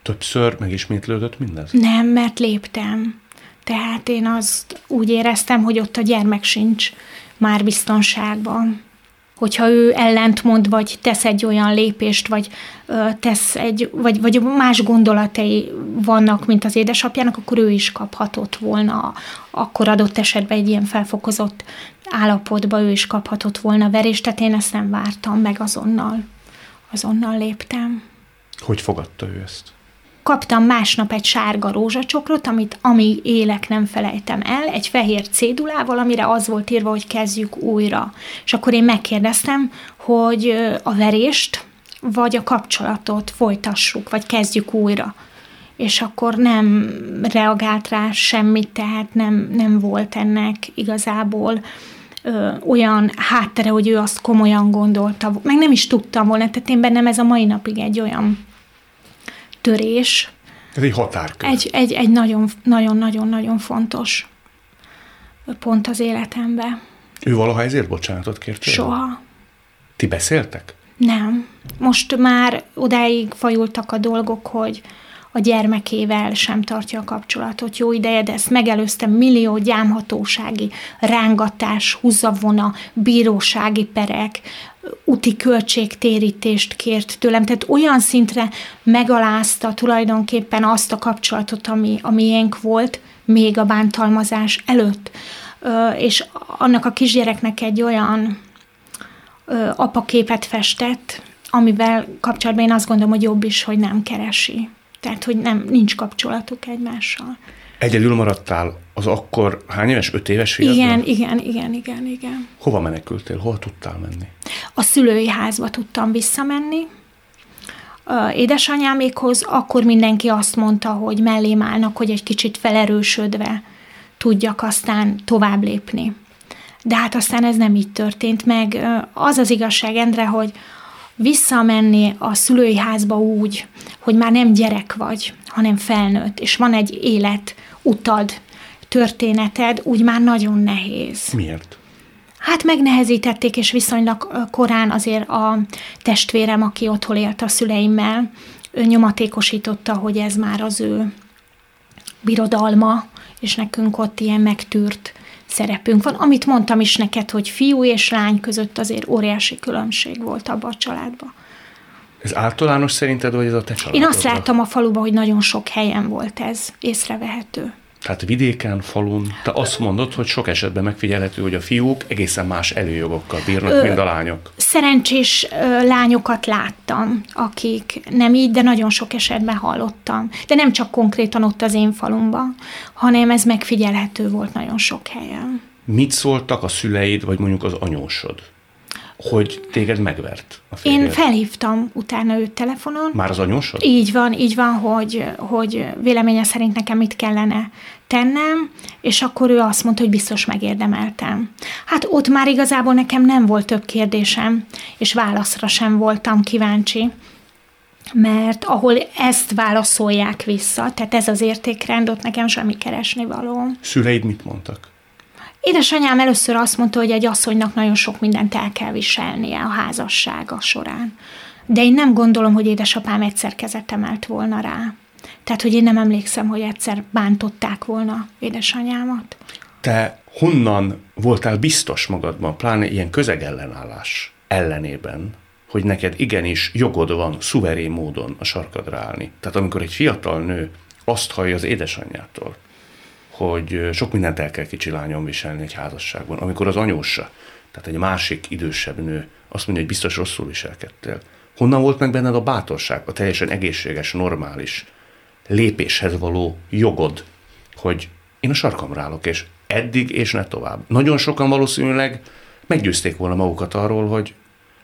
Többször megismétlődött mindez? Nem, mert léptem. Tehát én azt úgy éreztem, hogy ott a gyermek sincs már biztonságban. Hogyha ő ellentmond, vagy tesz egy olyan lépést, vagy tesz egy, vagy, vagy más gondolatai vannak, mint az édesapjának, akkor ő is kaphatott volna, akkor adott esetben egy ilyen felfokozott állapotba ő is kaphatott volna verést, tehát én ezt nem vártam meg azonnal. Azonnal léptem. Hogy fogadta ő ezt? Kaptam másnap egy sárga rózsacsokrot, amit amíg élek nem felejtem el, egy fehér cédulával, amire az volt írva, hogy kezdjük újra. És akkor én megkérdeztem, hogy a verést vagy a kapcsolatot folytassuk, vagy kezdjük újra. És akkor nem reagált rá semmit, tehát nem, nem volt ennek igazából ö, olyan háttere, hogy ő azt komolyan gondolta, meg nem is tudtam volna, tehát én bennem ez a mai napig egy olyan törés, Ez egy határkör. egy, egy, egy nagyon, nagyon, nagyon, nagyon fontos pont az életemben. Ő valaha ezért bocsánatot kért? tőle? Soha. Ti beszéltek? Nem. Most már odáig fajultak a dolgok, hogy a gyermekével sem tartja a kapcsolatot jó ideje, de ezt megelőztem millió gyámhatósági rángatás, húzavona, bírósági perek, úti költségtérítést kért tőlem, tehát olyan szintre megalázta tulajdonképpen azt a kapcsolatot, ami a miénk volt, még a bántalmazás előtt. És annak a kisgyereknek egy olyan apaképet festett, amivel kapcsolatban én azt gondolom, hogy jobb is, hogy nem keresi. Tehát, hogy nem, nincs kapcsolatuk egymással. Egyedül maradtál az akkor hány éves? Öt éves fiadban? Igen, igen, igen, igen, igen. Hova menekültél? Hova tudtál menni? A szülői házba tudtam visszamenni. Édesanyámékhoz akkor mindenki azt mondta, hogy mellém állnak, hogy egy kicsit felerősödve tudjak aztán tovább lépni. De hát aztán ez nem így történt meg. Az az igazság, Endre, hogy visszamenni a szülői házba úgy, hogy már nem gyerek vagy, hanem felnőtt, és van egy élet, utad, történeted, úgy már nagyon nehéz. Miért? Hát megnehezítették, és viszonylag korán azért a testvérem, aki otthon élt a szüleimmel, ő nyomatékosította, hogy ez már az ő birodalma, és nekünk ott ilyen megtűrt szerepünk van. Amit mondtam is neked, hogy fiú és lány között azért óriási különbség volt abban a családban. Ez általános szerinted, vagy ez a te Én családodban? azt láttam a faluban, hogy nagyon sok helyen volt ez észrevehető. Tehát vidéken, falun, te azt mondod, hogy sok esetben megfigyelhető, hogy a fiúk egészen más előjogokkal bírnak, Ö, mint a lányok. Szerencsés ö, lányokat láttam, akik nem így, de nagyon sok esetben hallottam. De nem csak konkrétan ott az én falumban, hanem ez megfigyelhető volt nagyon sok helyen. Mit szóltak a szüleid, vagy mondjuk az anyósod, hogy téged megvert a férjed? Én felhívtam utána őt telefonon. Már az anyósod? Így van, így van, hogy, hogy véleménye szerint nekem mit kellene tennem, és akkor ő azt mondta, hogy biztos megérdemeltem. Hát ott már igazából nekem nem volt több kérdésem, és válaszra sem voltam kíváncsi, mert ahol ezt válaszolják vissza, tehát ez az értékrend, ott nekem semmi keresni való. Szüleid mit mondtak? Édesanyám először azt mondta, hogy egy asszonynak nagyon sok mindent el kell viselnie a házassága során. De én nem gondolom, hogy édesapám egyszer kezet emelt volna rá. Tehát, hogy én nem emlékszem, hogy egyszer bántották volna édesanyámat. Te honnan voltál biztos magadban, pláne ilyen közegellenállás ellenében, hogy neked igenis jogod van szuverén módon a sarkadra állni. Tehát amikor egy fiatal nő azt hallja az édesanyjától, hogy sok mindent el kell kicsi lányon viselni egy házasságban, amikor az anyósa, tehát egy másik idősebb nő azt mondja, hogy biztos rosszul viselkedtél. Honnan volt meg benned a bátorság, a teljesen egészséges, normális lépéshez való jogod, hogy én a sarkamra állok, és eddig és ne tovább. Nagyon sokan valószínűleg meggyőzték volna magukat arról, hogy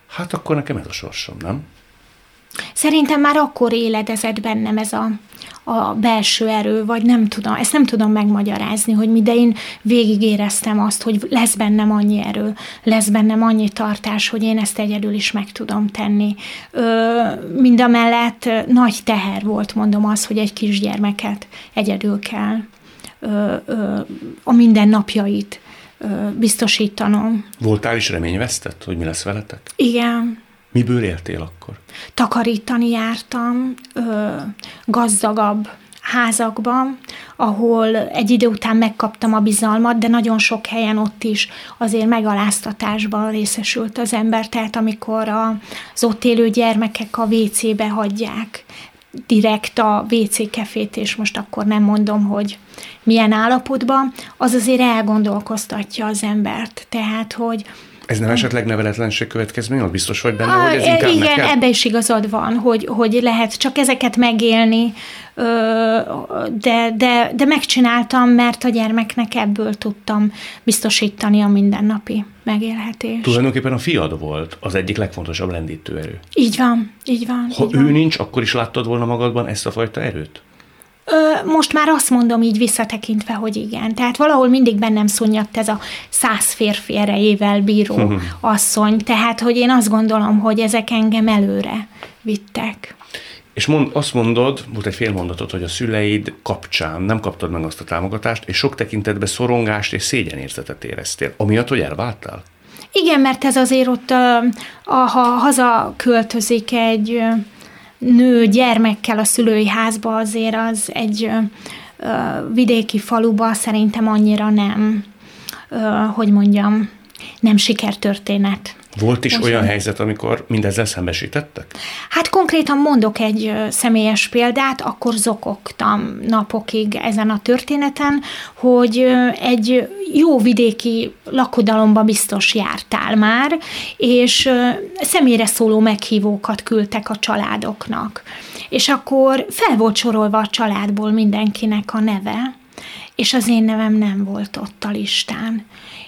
hát akkor nekem ez a sorsom, nem? Szerintem már akkor éledezett bennem ez a, a belső erő, vagy nem tudom, ezt nem tudom megmagyarázni, hogy mi, de én végig éreztem azt, hogy lesz bennem annyi erő, lesz bennem annyi tartás, hogy én ezt egyedül is meg tudom tenni. Ö, mind a mellett nagy teher volt, mondom az, hogy egy kisgyermeket egyedül kell ö, ö, a mindennapjait ö, biztosítanom. Voltál is reményvesztett, hogy mi lesz veletek? Igen, Miből éltél akkor? takarítani jártam ö, gazdagabb házakban, ahol egy idő után megkaptam a bizalmat, de nagyon sok helyen ott is azért megaláztatásban részesült az ember, tehát amikor az ott élő gyermekek a WC-be hagyják direkt a WC kefét, és most akkor nem mondom, hogy milyen állapotban, az azért elgondolkoztatja az embert. Tehát, hogy Ez nem esetleg neveletlenség következmény? Az biztos vagy benne, Ah, hogy ez inkább igen, neked? ebbe is igazad van, hogy, hogy lehet csak ezeket megélni, de, de, de megcsináltam, mert a gyermeknek ebből tudtam biztosítani a mindennapi megélhetést. Tulajdonképpen a fiad volt az egyik legfontosabb lendítő erő. Így van, így van. Ha így ő van. nincs, akkor is láttad volna magadban ezt a fajta erőt? Ö, most már azt mondom így visszatekintve, hogy igen. Tehát valahol mindig bennem szunyadt ez a száz férfi erejével bíró asszony. Tehát, hogy én azt gondolom, hogy ezek engem előre vittek. És mond, azt mondod, volt egy félmondatot, hogy a szüleid kapcsán nem kaptad meg azt a támogatást, és sok tekintetben szorongást és szégyenérzetet éreztél. Amiatt, hogy elváltál? Igen, mert ez azért ott, a, ha haza költözik egy nő gyermekkel a szülői házba, azért az egy ö, vidéki faluba szerintem annyira nem, ö, hogy mondjam, nem sikertörténet. Volt is Most olyan nem. helyzet, amikor mindezzel szembesítettek? Hát konkrétan mondok egy személyes példát, akkor zokogtam napokig ezen a történeten, hogy egy jó vidéki lakodalomba biztos jártál már, és személyre szóló meghívókat küldtek a családoknak. És akkor fel volt sorolva a családból mindenkinek a neve, és az én nevem nem volt ott a listán.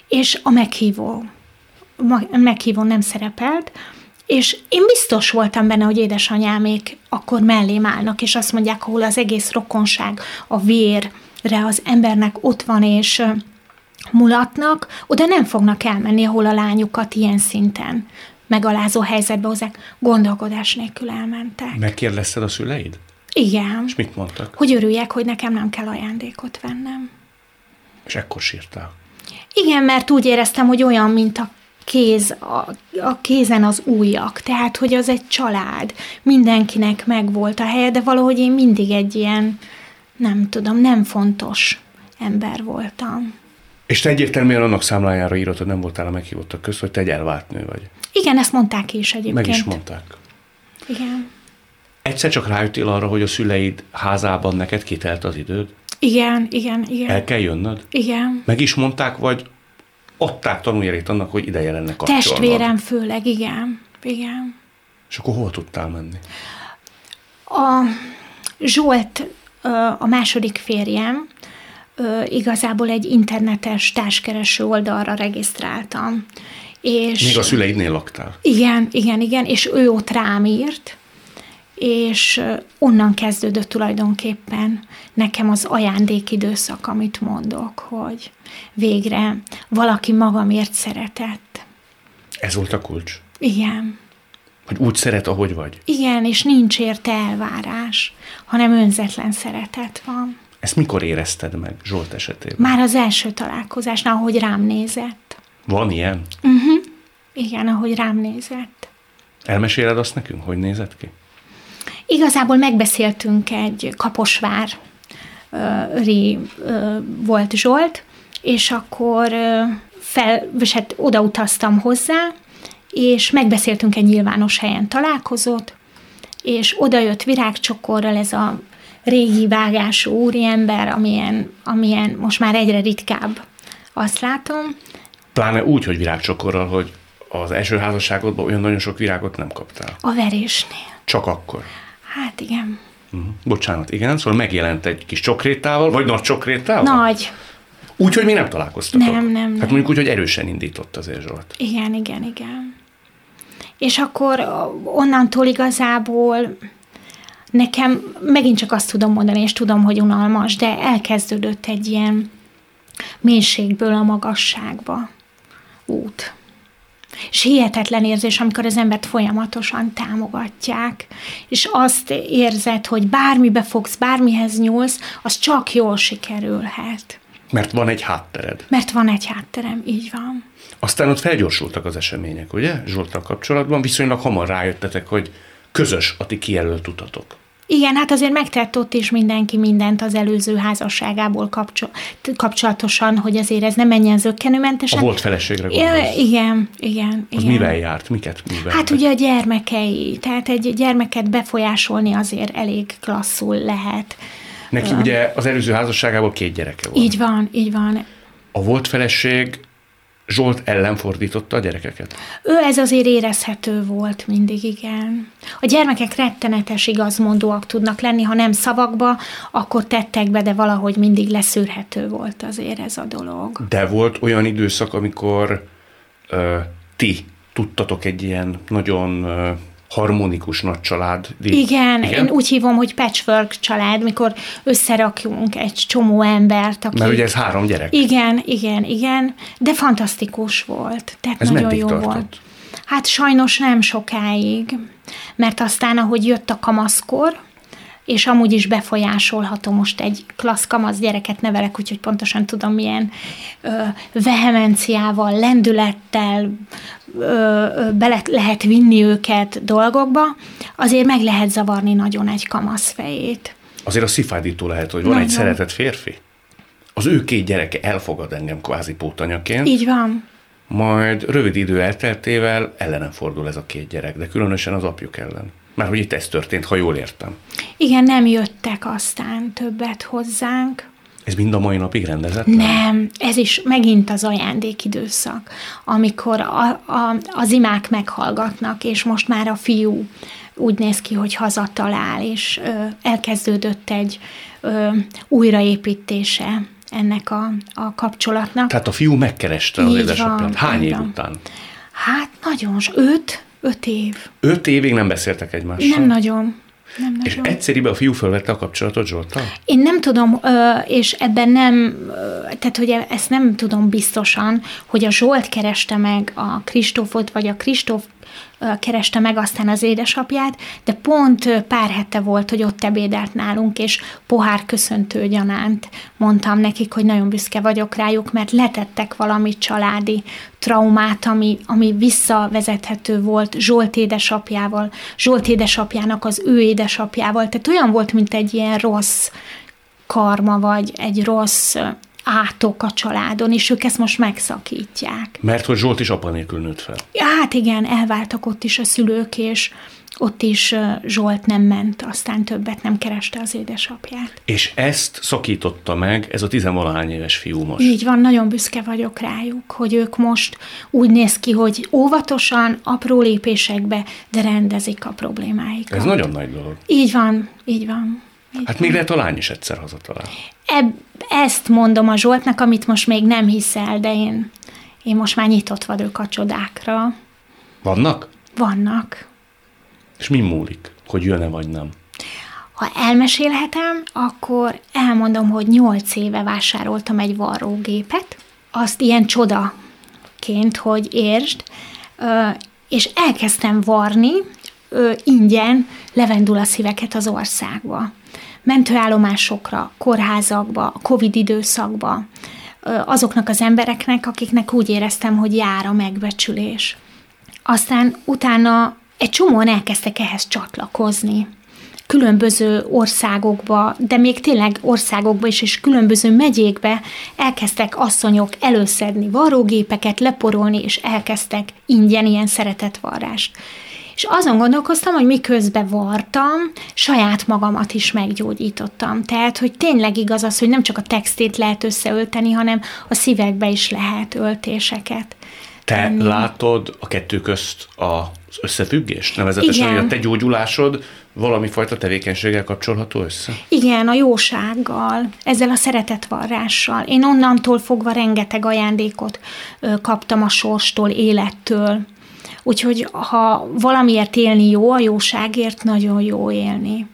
És a meghívó meghívón nem szerepelt, és én biztos voltam benne, hogy édesanyámék akkor mellém állnak, és azt mondják, ahol az egész rokonság, a vérre az embernek ott van, és mulatnak, oda nem fognak elmenni, ahol a lányukat ilyen szinten megalázó helyzetbe hozzák, gondolkodás nélkül elmentek. Megkérdezted a szüleid? Igen. És mit mondtak? Hogy örüljek, hogy nekem nem kell ajándékot vennem. És ekkor sírtál. Igen, mert úgy éreztem, hogy olyan, mint a kéz, a, a kézen az újak, tehát, hogy az egy család, mindenkinek megvolt a helye, de valahogy én mindig egy ilyen, nem tudom, nem fontos ember voltam. És te egyértelműen annak számlájára írod, hogy nem voltál a meghívottak közt, hogy te egy elvált nő vagy. Igen, ezt mondták is egyébként. Meg is mondták. Igen. Egyszer csak rájöttél arra, hogy a szüleid házában neked kitelt az időd? Igen, igen, igen. El kell jönnöd? Igen. Meg is mondták, vagy adták tanuljelét annak, hogy ideje lenne kapcsolnod? Testvérem főleg, igen. Igen. És akkor hol tudtál menni? A Zsolt, a második férjem, igazából egy internetes társkereső oldalra regisztráltam. És Még a szüleidnél laktál. Igen, igen, igen, és ő ott rám írt, és onnan kezdődött tulajdonképpen nekem az ajándékidőszak, amit mondok, hogy végre valaki magamért szeretett. Ez volt a kulcs. Igen. Hogy úgy szeret, ahogy vagy. Igen, és nincs érte elvárás, hanem önzetlen szeretet van. Ezt mikor érezted meg Zsolt esetében? Már az első találkozásnál, ahogy rám nézett. Van ilyen? Igen, ahogy rám nézett. Elmeséled azt nekünk, hogy nézett ki? Igazából megbeszéltünk egy Kaposvár ri volt Zsolt, és akkor fel, és hát odautaztam hozzá, és megbeszéltünk egy nyilvános helyen találkozót, és oda jött virágcsokorral ez a régi vágású úriember, amilyen, amilyen most már egyre ritkább, azt látom. Pláne úgy, hogy virágcsokorral, hogy az első házasságodban olyan nagyon sok virágot nem kaptál. A verésnél. Csak akkor. Hát igen. Uh-huh. Bocsánat, igen, szóval megjelent egy kis csokrétával, vagy nagy csokrétával? Nagy. Úgy, hogy még nem találkoztatok. Nem, nem, Hát mondjuk úgy, hogy erősen indított azért Zsolt. Igen, igen, igen. És akkor onnantól igazából nekem megint csak azt tudom mondani, és tudom, hogy unalmas, de elkezdődött egy ilyen mélységből a magasságba út. És hihetetlen érzés, amikor az embert folyamatosan támogatják, és azt érzed, hogy bármibe fogsz, bármihez nyúlsz, az csak jól sikerülhet. Mert van egy háttered. Mert van egy hátterem, így van. Aztán ott felgyorsultak az események, ugye? Zsoltal kapcsolatban viszonylag hamar rájöttetek, hogy közös a ti kijelölt utatok. Igen, hát azért megtett ott is mindenki mindent az előző házasságából kapcsol- kapcsolatosan, hogy azért ez nem menjen zöggenőmentesen. A volt feleségre gondolsz. igen, igen. Az igen. mivel járt? Miket mivel? Hát ugye a gyermekei, tehát egy gyermeket befolyásolni azért elég klasszul lehet. Neki ugye az előző házasságából két gyereke volt. Így van, így van. A volt feleség Zsolt ellen fordította a gyerekeket? Ő ez azért érezhető volt mindig, igen. A gyermekek rettenetes igazmondóak tudnak lenni, ha nem szavakba, akkor tettekbe, de valahogy mindig leszűrhető volt azért ez a dolog. De volt olyan időszak, amikor ö, ti tudtatok egy ilyen nagyon ö, harmonikus nagy család. Igen, Igen, én úgy hívom, hogy patchwork család, mikor összerakjunk egy csomó embert, aki... Mert ugye ez három gyerek. Igen, igen, igen, de fantasztikus volt. Tehát Ez nagyon jó tartott? volt. Hát sajnos nem sokáig, mert aztán, ahogy jött a kamaszkor, és amúgy is befolyásolható most egy klassz kamasz gyereket nevelek, úgyhogy pontosan tudom, milyen ö, vehemenciával, lendülettel ö, ö, bele lehet vinni őket dolgokba, azért meg lehet zavarni nagyon egy kamasz fejét. Azért a szifádító lehet, hogy van Nagyon. egy szeretett férfi. Az ő két gyereke elfogad engem kvázi pótanyaként, Így van. majd rövid idő elteltével ellenem fordul ez a két gyerek, de különösen az apjuk ellen. Mert hogy itt ez történt, ha jól értem. Igen, nem jöttek aztán többet hozzánk. Ez mind a mai napig rendezett? Nem, ez is megint az ajándékidőszak, amikor a, a, az imák meghallgatnak, és most már a fiú úgy néz ki, hogy hazatalál, és ö, elkezdődött egy ö, újraépítése ennek a, a kapcsolatnak. Tehát a fiú megkereste az édesapját. Hány év után? Hát nagyon, öt, öt év. Öt évig nem beszéltek egymással? Nem nagyon. Nem És nagyon. egyszerűen a fiú felvette a kapcsolatot Zsoltal? Én nem tudom, és ebben nem, tehát hogy ezt nem tudom biztosan, hogy a Zsolt kereste meg a Kristófot, vagy a Kristóf kereste meg aztán az édesapját, de pont pár hete volt, hogy ott ebédelt nálunk, és pohár köszöntő gyanánt mondtam nekik, hogy nagyon büszke vagyok rájuk, mert letettek valami családi traumát, ami, ami visszavezethető volt Zsolt édesapjával, Zsolt édesapjának az ő édesapjával, tehát olyan volt, mint egy ilyen rossz karma, vagy egy rossz átok a családon, és ők ezt most megszakítják. Mert hogy Zsolt is apa nélkül nőtt fel. Hát igen, elváltak ott is a szülők, és ott is Zsolt nem ment, aztán többet nem kereste az édesapját. És ezt szakította meg ez a tizenvalahány éves fiú most. Így van, nagyon büszke vagyok rájuk, hogy ők most úgy néz ki, hogy óvatosan, apró lépésekbe, de rendezik a problémáikat. Ez nagyon nagy dolog. Így van, így van. Hát még lehet a lány is egyszer hazatalál. Ebb, ezt mondom a Zsoltnak, amit most még nem hiszel, de én, én most már nyitott vagyok a csodákra. Vannak? Vannak. És mi múlik, hogy jön-e vagy nem? Ha elmesélhetem, akkor elmondom, hogy nyolc éve vásároltam egy varrógépet, azt ilyen csodaként, hogy értsd, és elkezdtem varni ö, ingyen levendula szíveket az országba. Mentőállomásokra, kórházakba, a Covid időszakba, ö, azoknak az embereknek, akiknek úgy éreztem, hogy jár a megbecsülés. Aztán utána egy csomóan elkezdtek ehhez csatlakozni. Különböző országokba, de még tényleg országokba is, és különböző megyékbe elkezdtek asszonyok előszedni varrógépeket, leporolni, és elkezdtek ingyen ilyen szeretetvarrást. És azon gondolkoztam, hogy miközben vartam, saját magamat is meggyógyítottam. Tehát, hogy tényleg igaz az, hogy nem csak a textét lehet összeölteni, hanem a szívekbe is lehet öltéseket. Te tenni. látod a kettő közt az összefüggést? Nevezetesen, Igen. hogy a te gyógyulásod valami fajta tevékenységgel kapcsolható össze? Igen, a jósággal, ezzel a szeretetvarrással. Én onnantól fogva rengeteg ajándékot ö, kaptam a sorstól, élettől. Úgyhogy ha valamiért élni jó, a jóságért nagyon jó élni.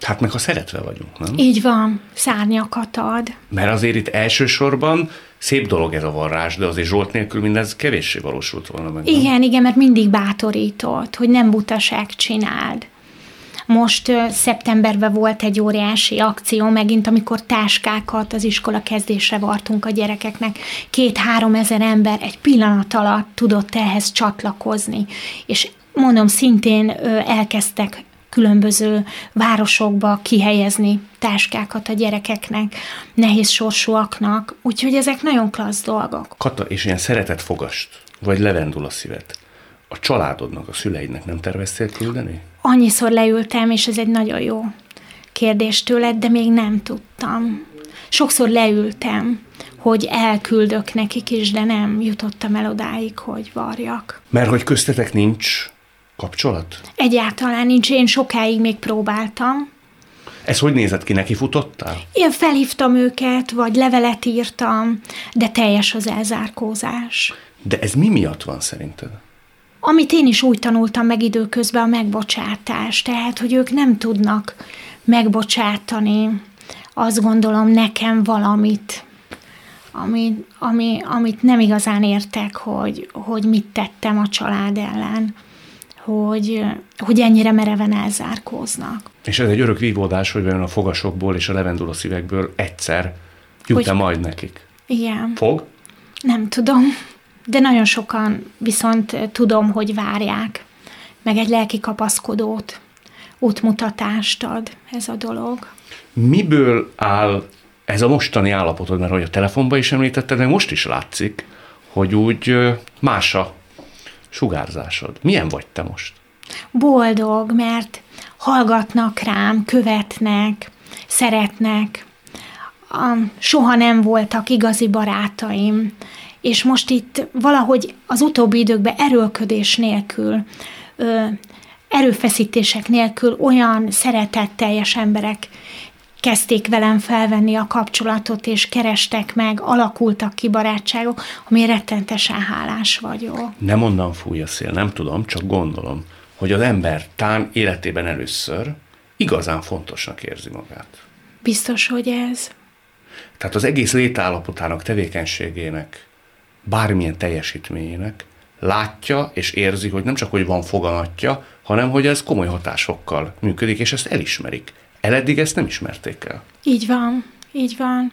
Hát meg ha szeretve vagyunk, nem? Így van, szárnyakat ad. Mert azért itt elsősorban szép dolog ez a varrás, de azért Zsolt nélkül mindez kevéssé valósult volna meg. nem? Igen, igen, mert mindig bátorított, hogy nem butaság csináld. Most szeptemberben volt egy óriási akció, megint, amikor táskákat az iskola kezdésre vartunk a gyerekeknek. Két-három ezer ember egy pillanat alatt tudott ehhez csatlakozni. És mondom, szintén elkezdtek különböző városokba kihelyezni táskákat a gyerekeknek, nehéz sorsúaknak, úgyhogy ezek nagyon klassz dolgok. Kata, és ilyen szeretett fogast, vagy levendula szívet, a családodnak, a szüleidnek nem terveztél küldeni? Annyiszor leültem, és ez egy nagyon jó kérdés tőled, de még nem tudtam. Sokszor leültem, hogy elküldök nekik is, de nem jutottam el odáig, hogy varjak. Mert hogy köztetek nincs kapcsolat? Egyáltalán nincs, én sokáig még próbáltam. Ez hogy nézett ki, neki futottál? Én felhívtam őket, vagy levelet írtam, de teljes az elzárkózás. De ez mi miatt van szerinted? Amit én is úgy tanultam meg időközben, a megbocsátás. Tehát, hogy ők nem tudnak megbocsátani, azt gondolom, nekem valamit, ami, ami, amit nem igazán értek, hogy, hogy mit tettem a család ellen, hogy, hogy ennyire mereven elzárkóznak. És ez egy örök vívódás, hogy vajon a fogasokból és a levendula szívekből egyszer jut-e Hogy- majd nekik. Igen. Fog? Nem tudom, de nagyon sokan viszont tudom, hogy várják, meg egy lelki kapaszkodót, útmutatást ad ez a dolog. Miből áll ez a mostani állapotod, mert hogy a telefonban is említetted, meg most is látszik, hogy úgy más a sugárzásod. Milyen vagy te most? Boldog, mert hallgatnak rám, követnek, szeretnek. Soha nem voltak igazi barátaim, és most itt valahogy az utóbbi időkben erőlködés nélkül, ö, erőfeszítések nélkül olyan szeretetteljes emberek kezdték velem felvenni a kapcsolatot, és kerestek meg, alakultak ki barátságok, ami rettentesen hálás vagyok. Nem onnan fúj a szél, nem tudom, csak gondolom, hogy az ember tán életében először igazán fontosnak érzi magát. Biztos, hogy ez. Tehát az egész létállapotának, tevékenységének, bármilyen teljesítményének látja és érzi, hogy nem csak, hogy van foganatja, hanem hogy ez komoly hatásokkal működik, és ezt elismerik. Eleddig ezt nem ismerték el. Így van, így van.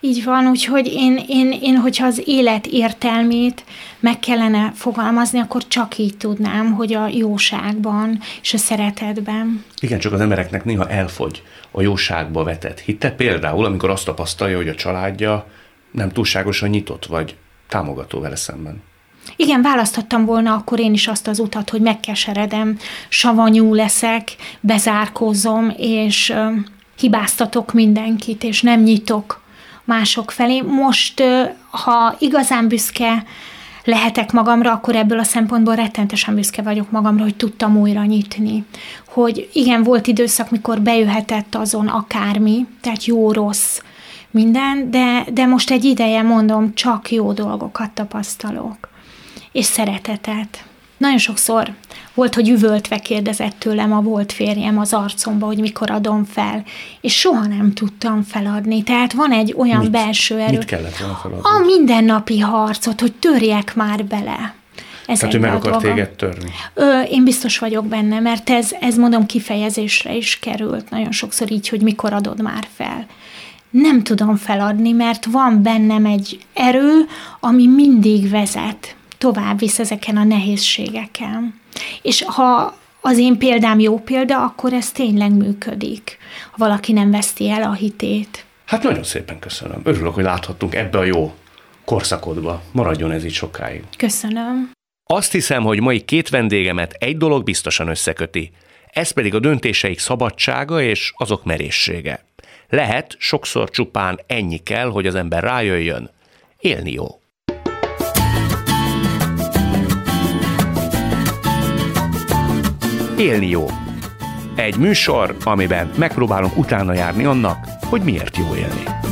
Így van, úgyhogy én, én, én, hogyha az élet értelmét meg kellene fogalmazni, akkor csak így tudnám, hogy a jóságban és a szeretetben. Igen, csak az embereknek néha elfogy a jóságba vetett hitte. Például, amikor azt tapasztalja, hogy a családja nem túlságosan nyitott vagy támogató vele szemben. Igen, választhattam volna akkor én is azt az utat, hogy megkeseredem, savanyú leszek, bezárkózom, és ö, hibáztatok mindenkit, és nem nyitok mások felé. Most, ö, ha igazán büszke lehetek magamra, akkor ebből a szempontból rettentesen büszke vagyok magamra, hogy tudtam újra nyitni. Hogy igen, volt időszak, mikor bejöhetett azon akármi, tehát jó-rossz minden, de, de most egy ideje mondom, csak jó dolgokat tapasztalok és szeretetet. Nagyon sokszor volt, hogy üvöltve kérdezett tőlem a volt férjem az arcomba, hogy mikor adom fel, és soha nem tudtam feladni. Tehát van egy olyan Mit? belső erő. Mit kellett volna feladni? A mindennapi harcot, hogy törjek már bele. Ez Tehát ő meg akar dolga. téged törni. Ö, én biztos vagyok benne, mert ez, ez mondom kifejezésre is került nagyon sokszor így, hogy mikor adod már fel. Nem tudom feladni, mert van bennem egy erő, ami mindig vezet, tovább visz ezeken a nehézségeken. És ha az én példám jó példa, akkor ez tényleg működik, ha valaki nem veszti el a hitét. Hát nagyon szépen köszönöm. Örülök, hogy láthattunk ebbe a jó korszakodba. Maradjon ez így sokáig. Köszönöm. Azt hiszem, hogy mai két vendégemet egy dolog biztosan összeköti. Ez pedig a döntéseik szabadsága és azok merészsége. Lehet, sokszor csupán ennyi kell, hogy az ember rájöjjön. Élni jó. Élni jó. Egy műsor, amiben megpróbálunk utána járni annak, hogy miért jó élni.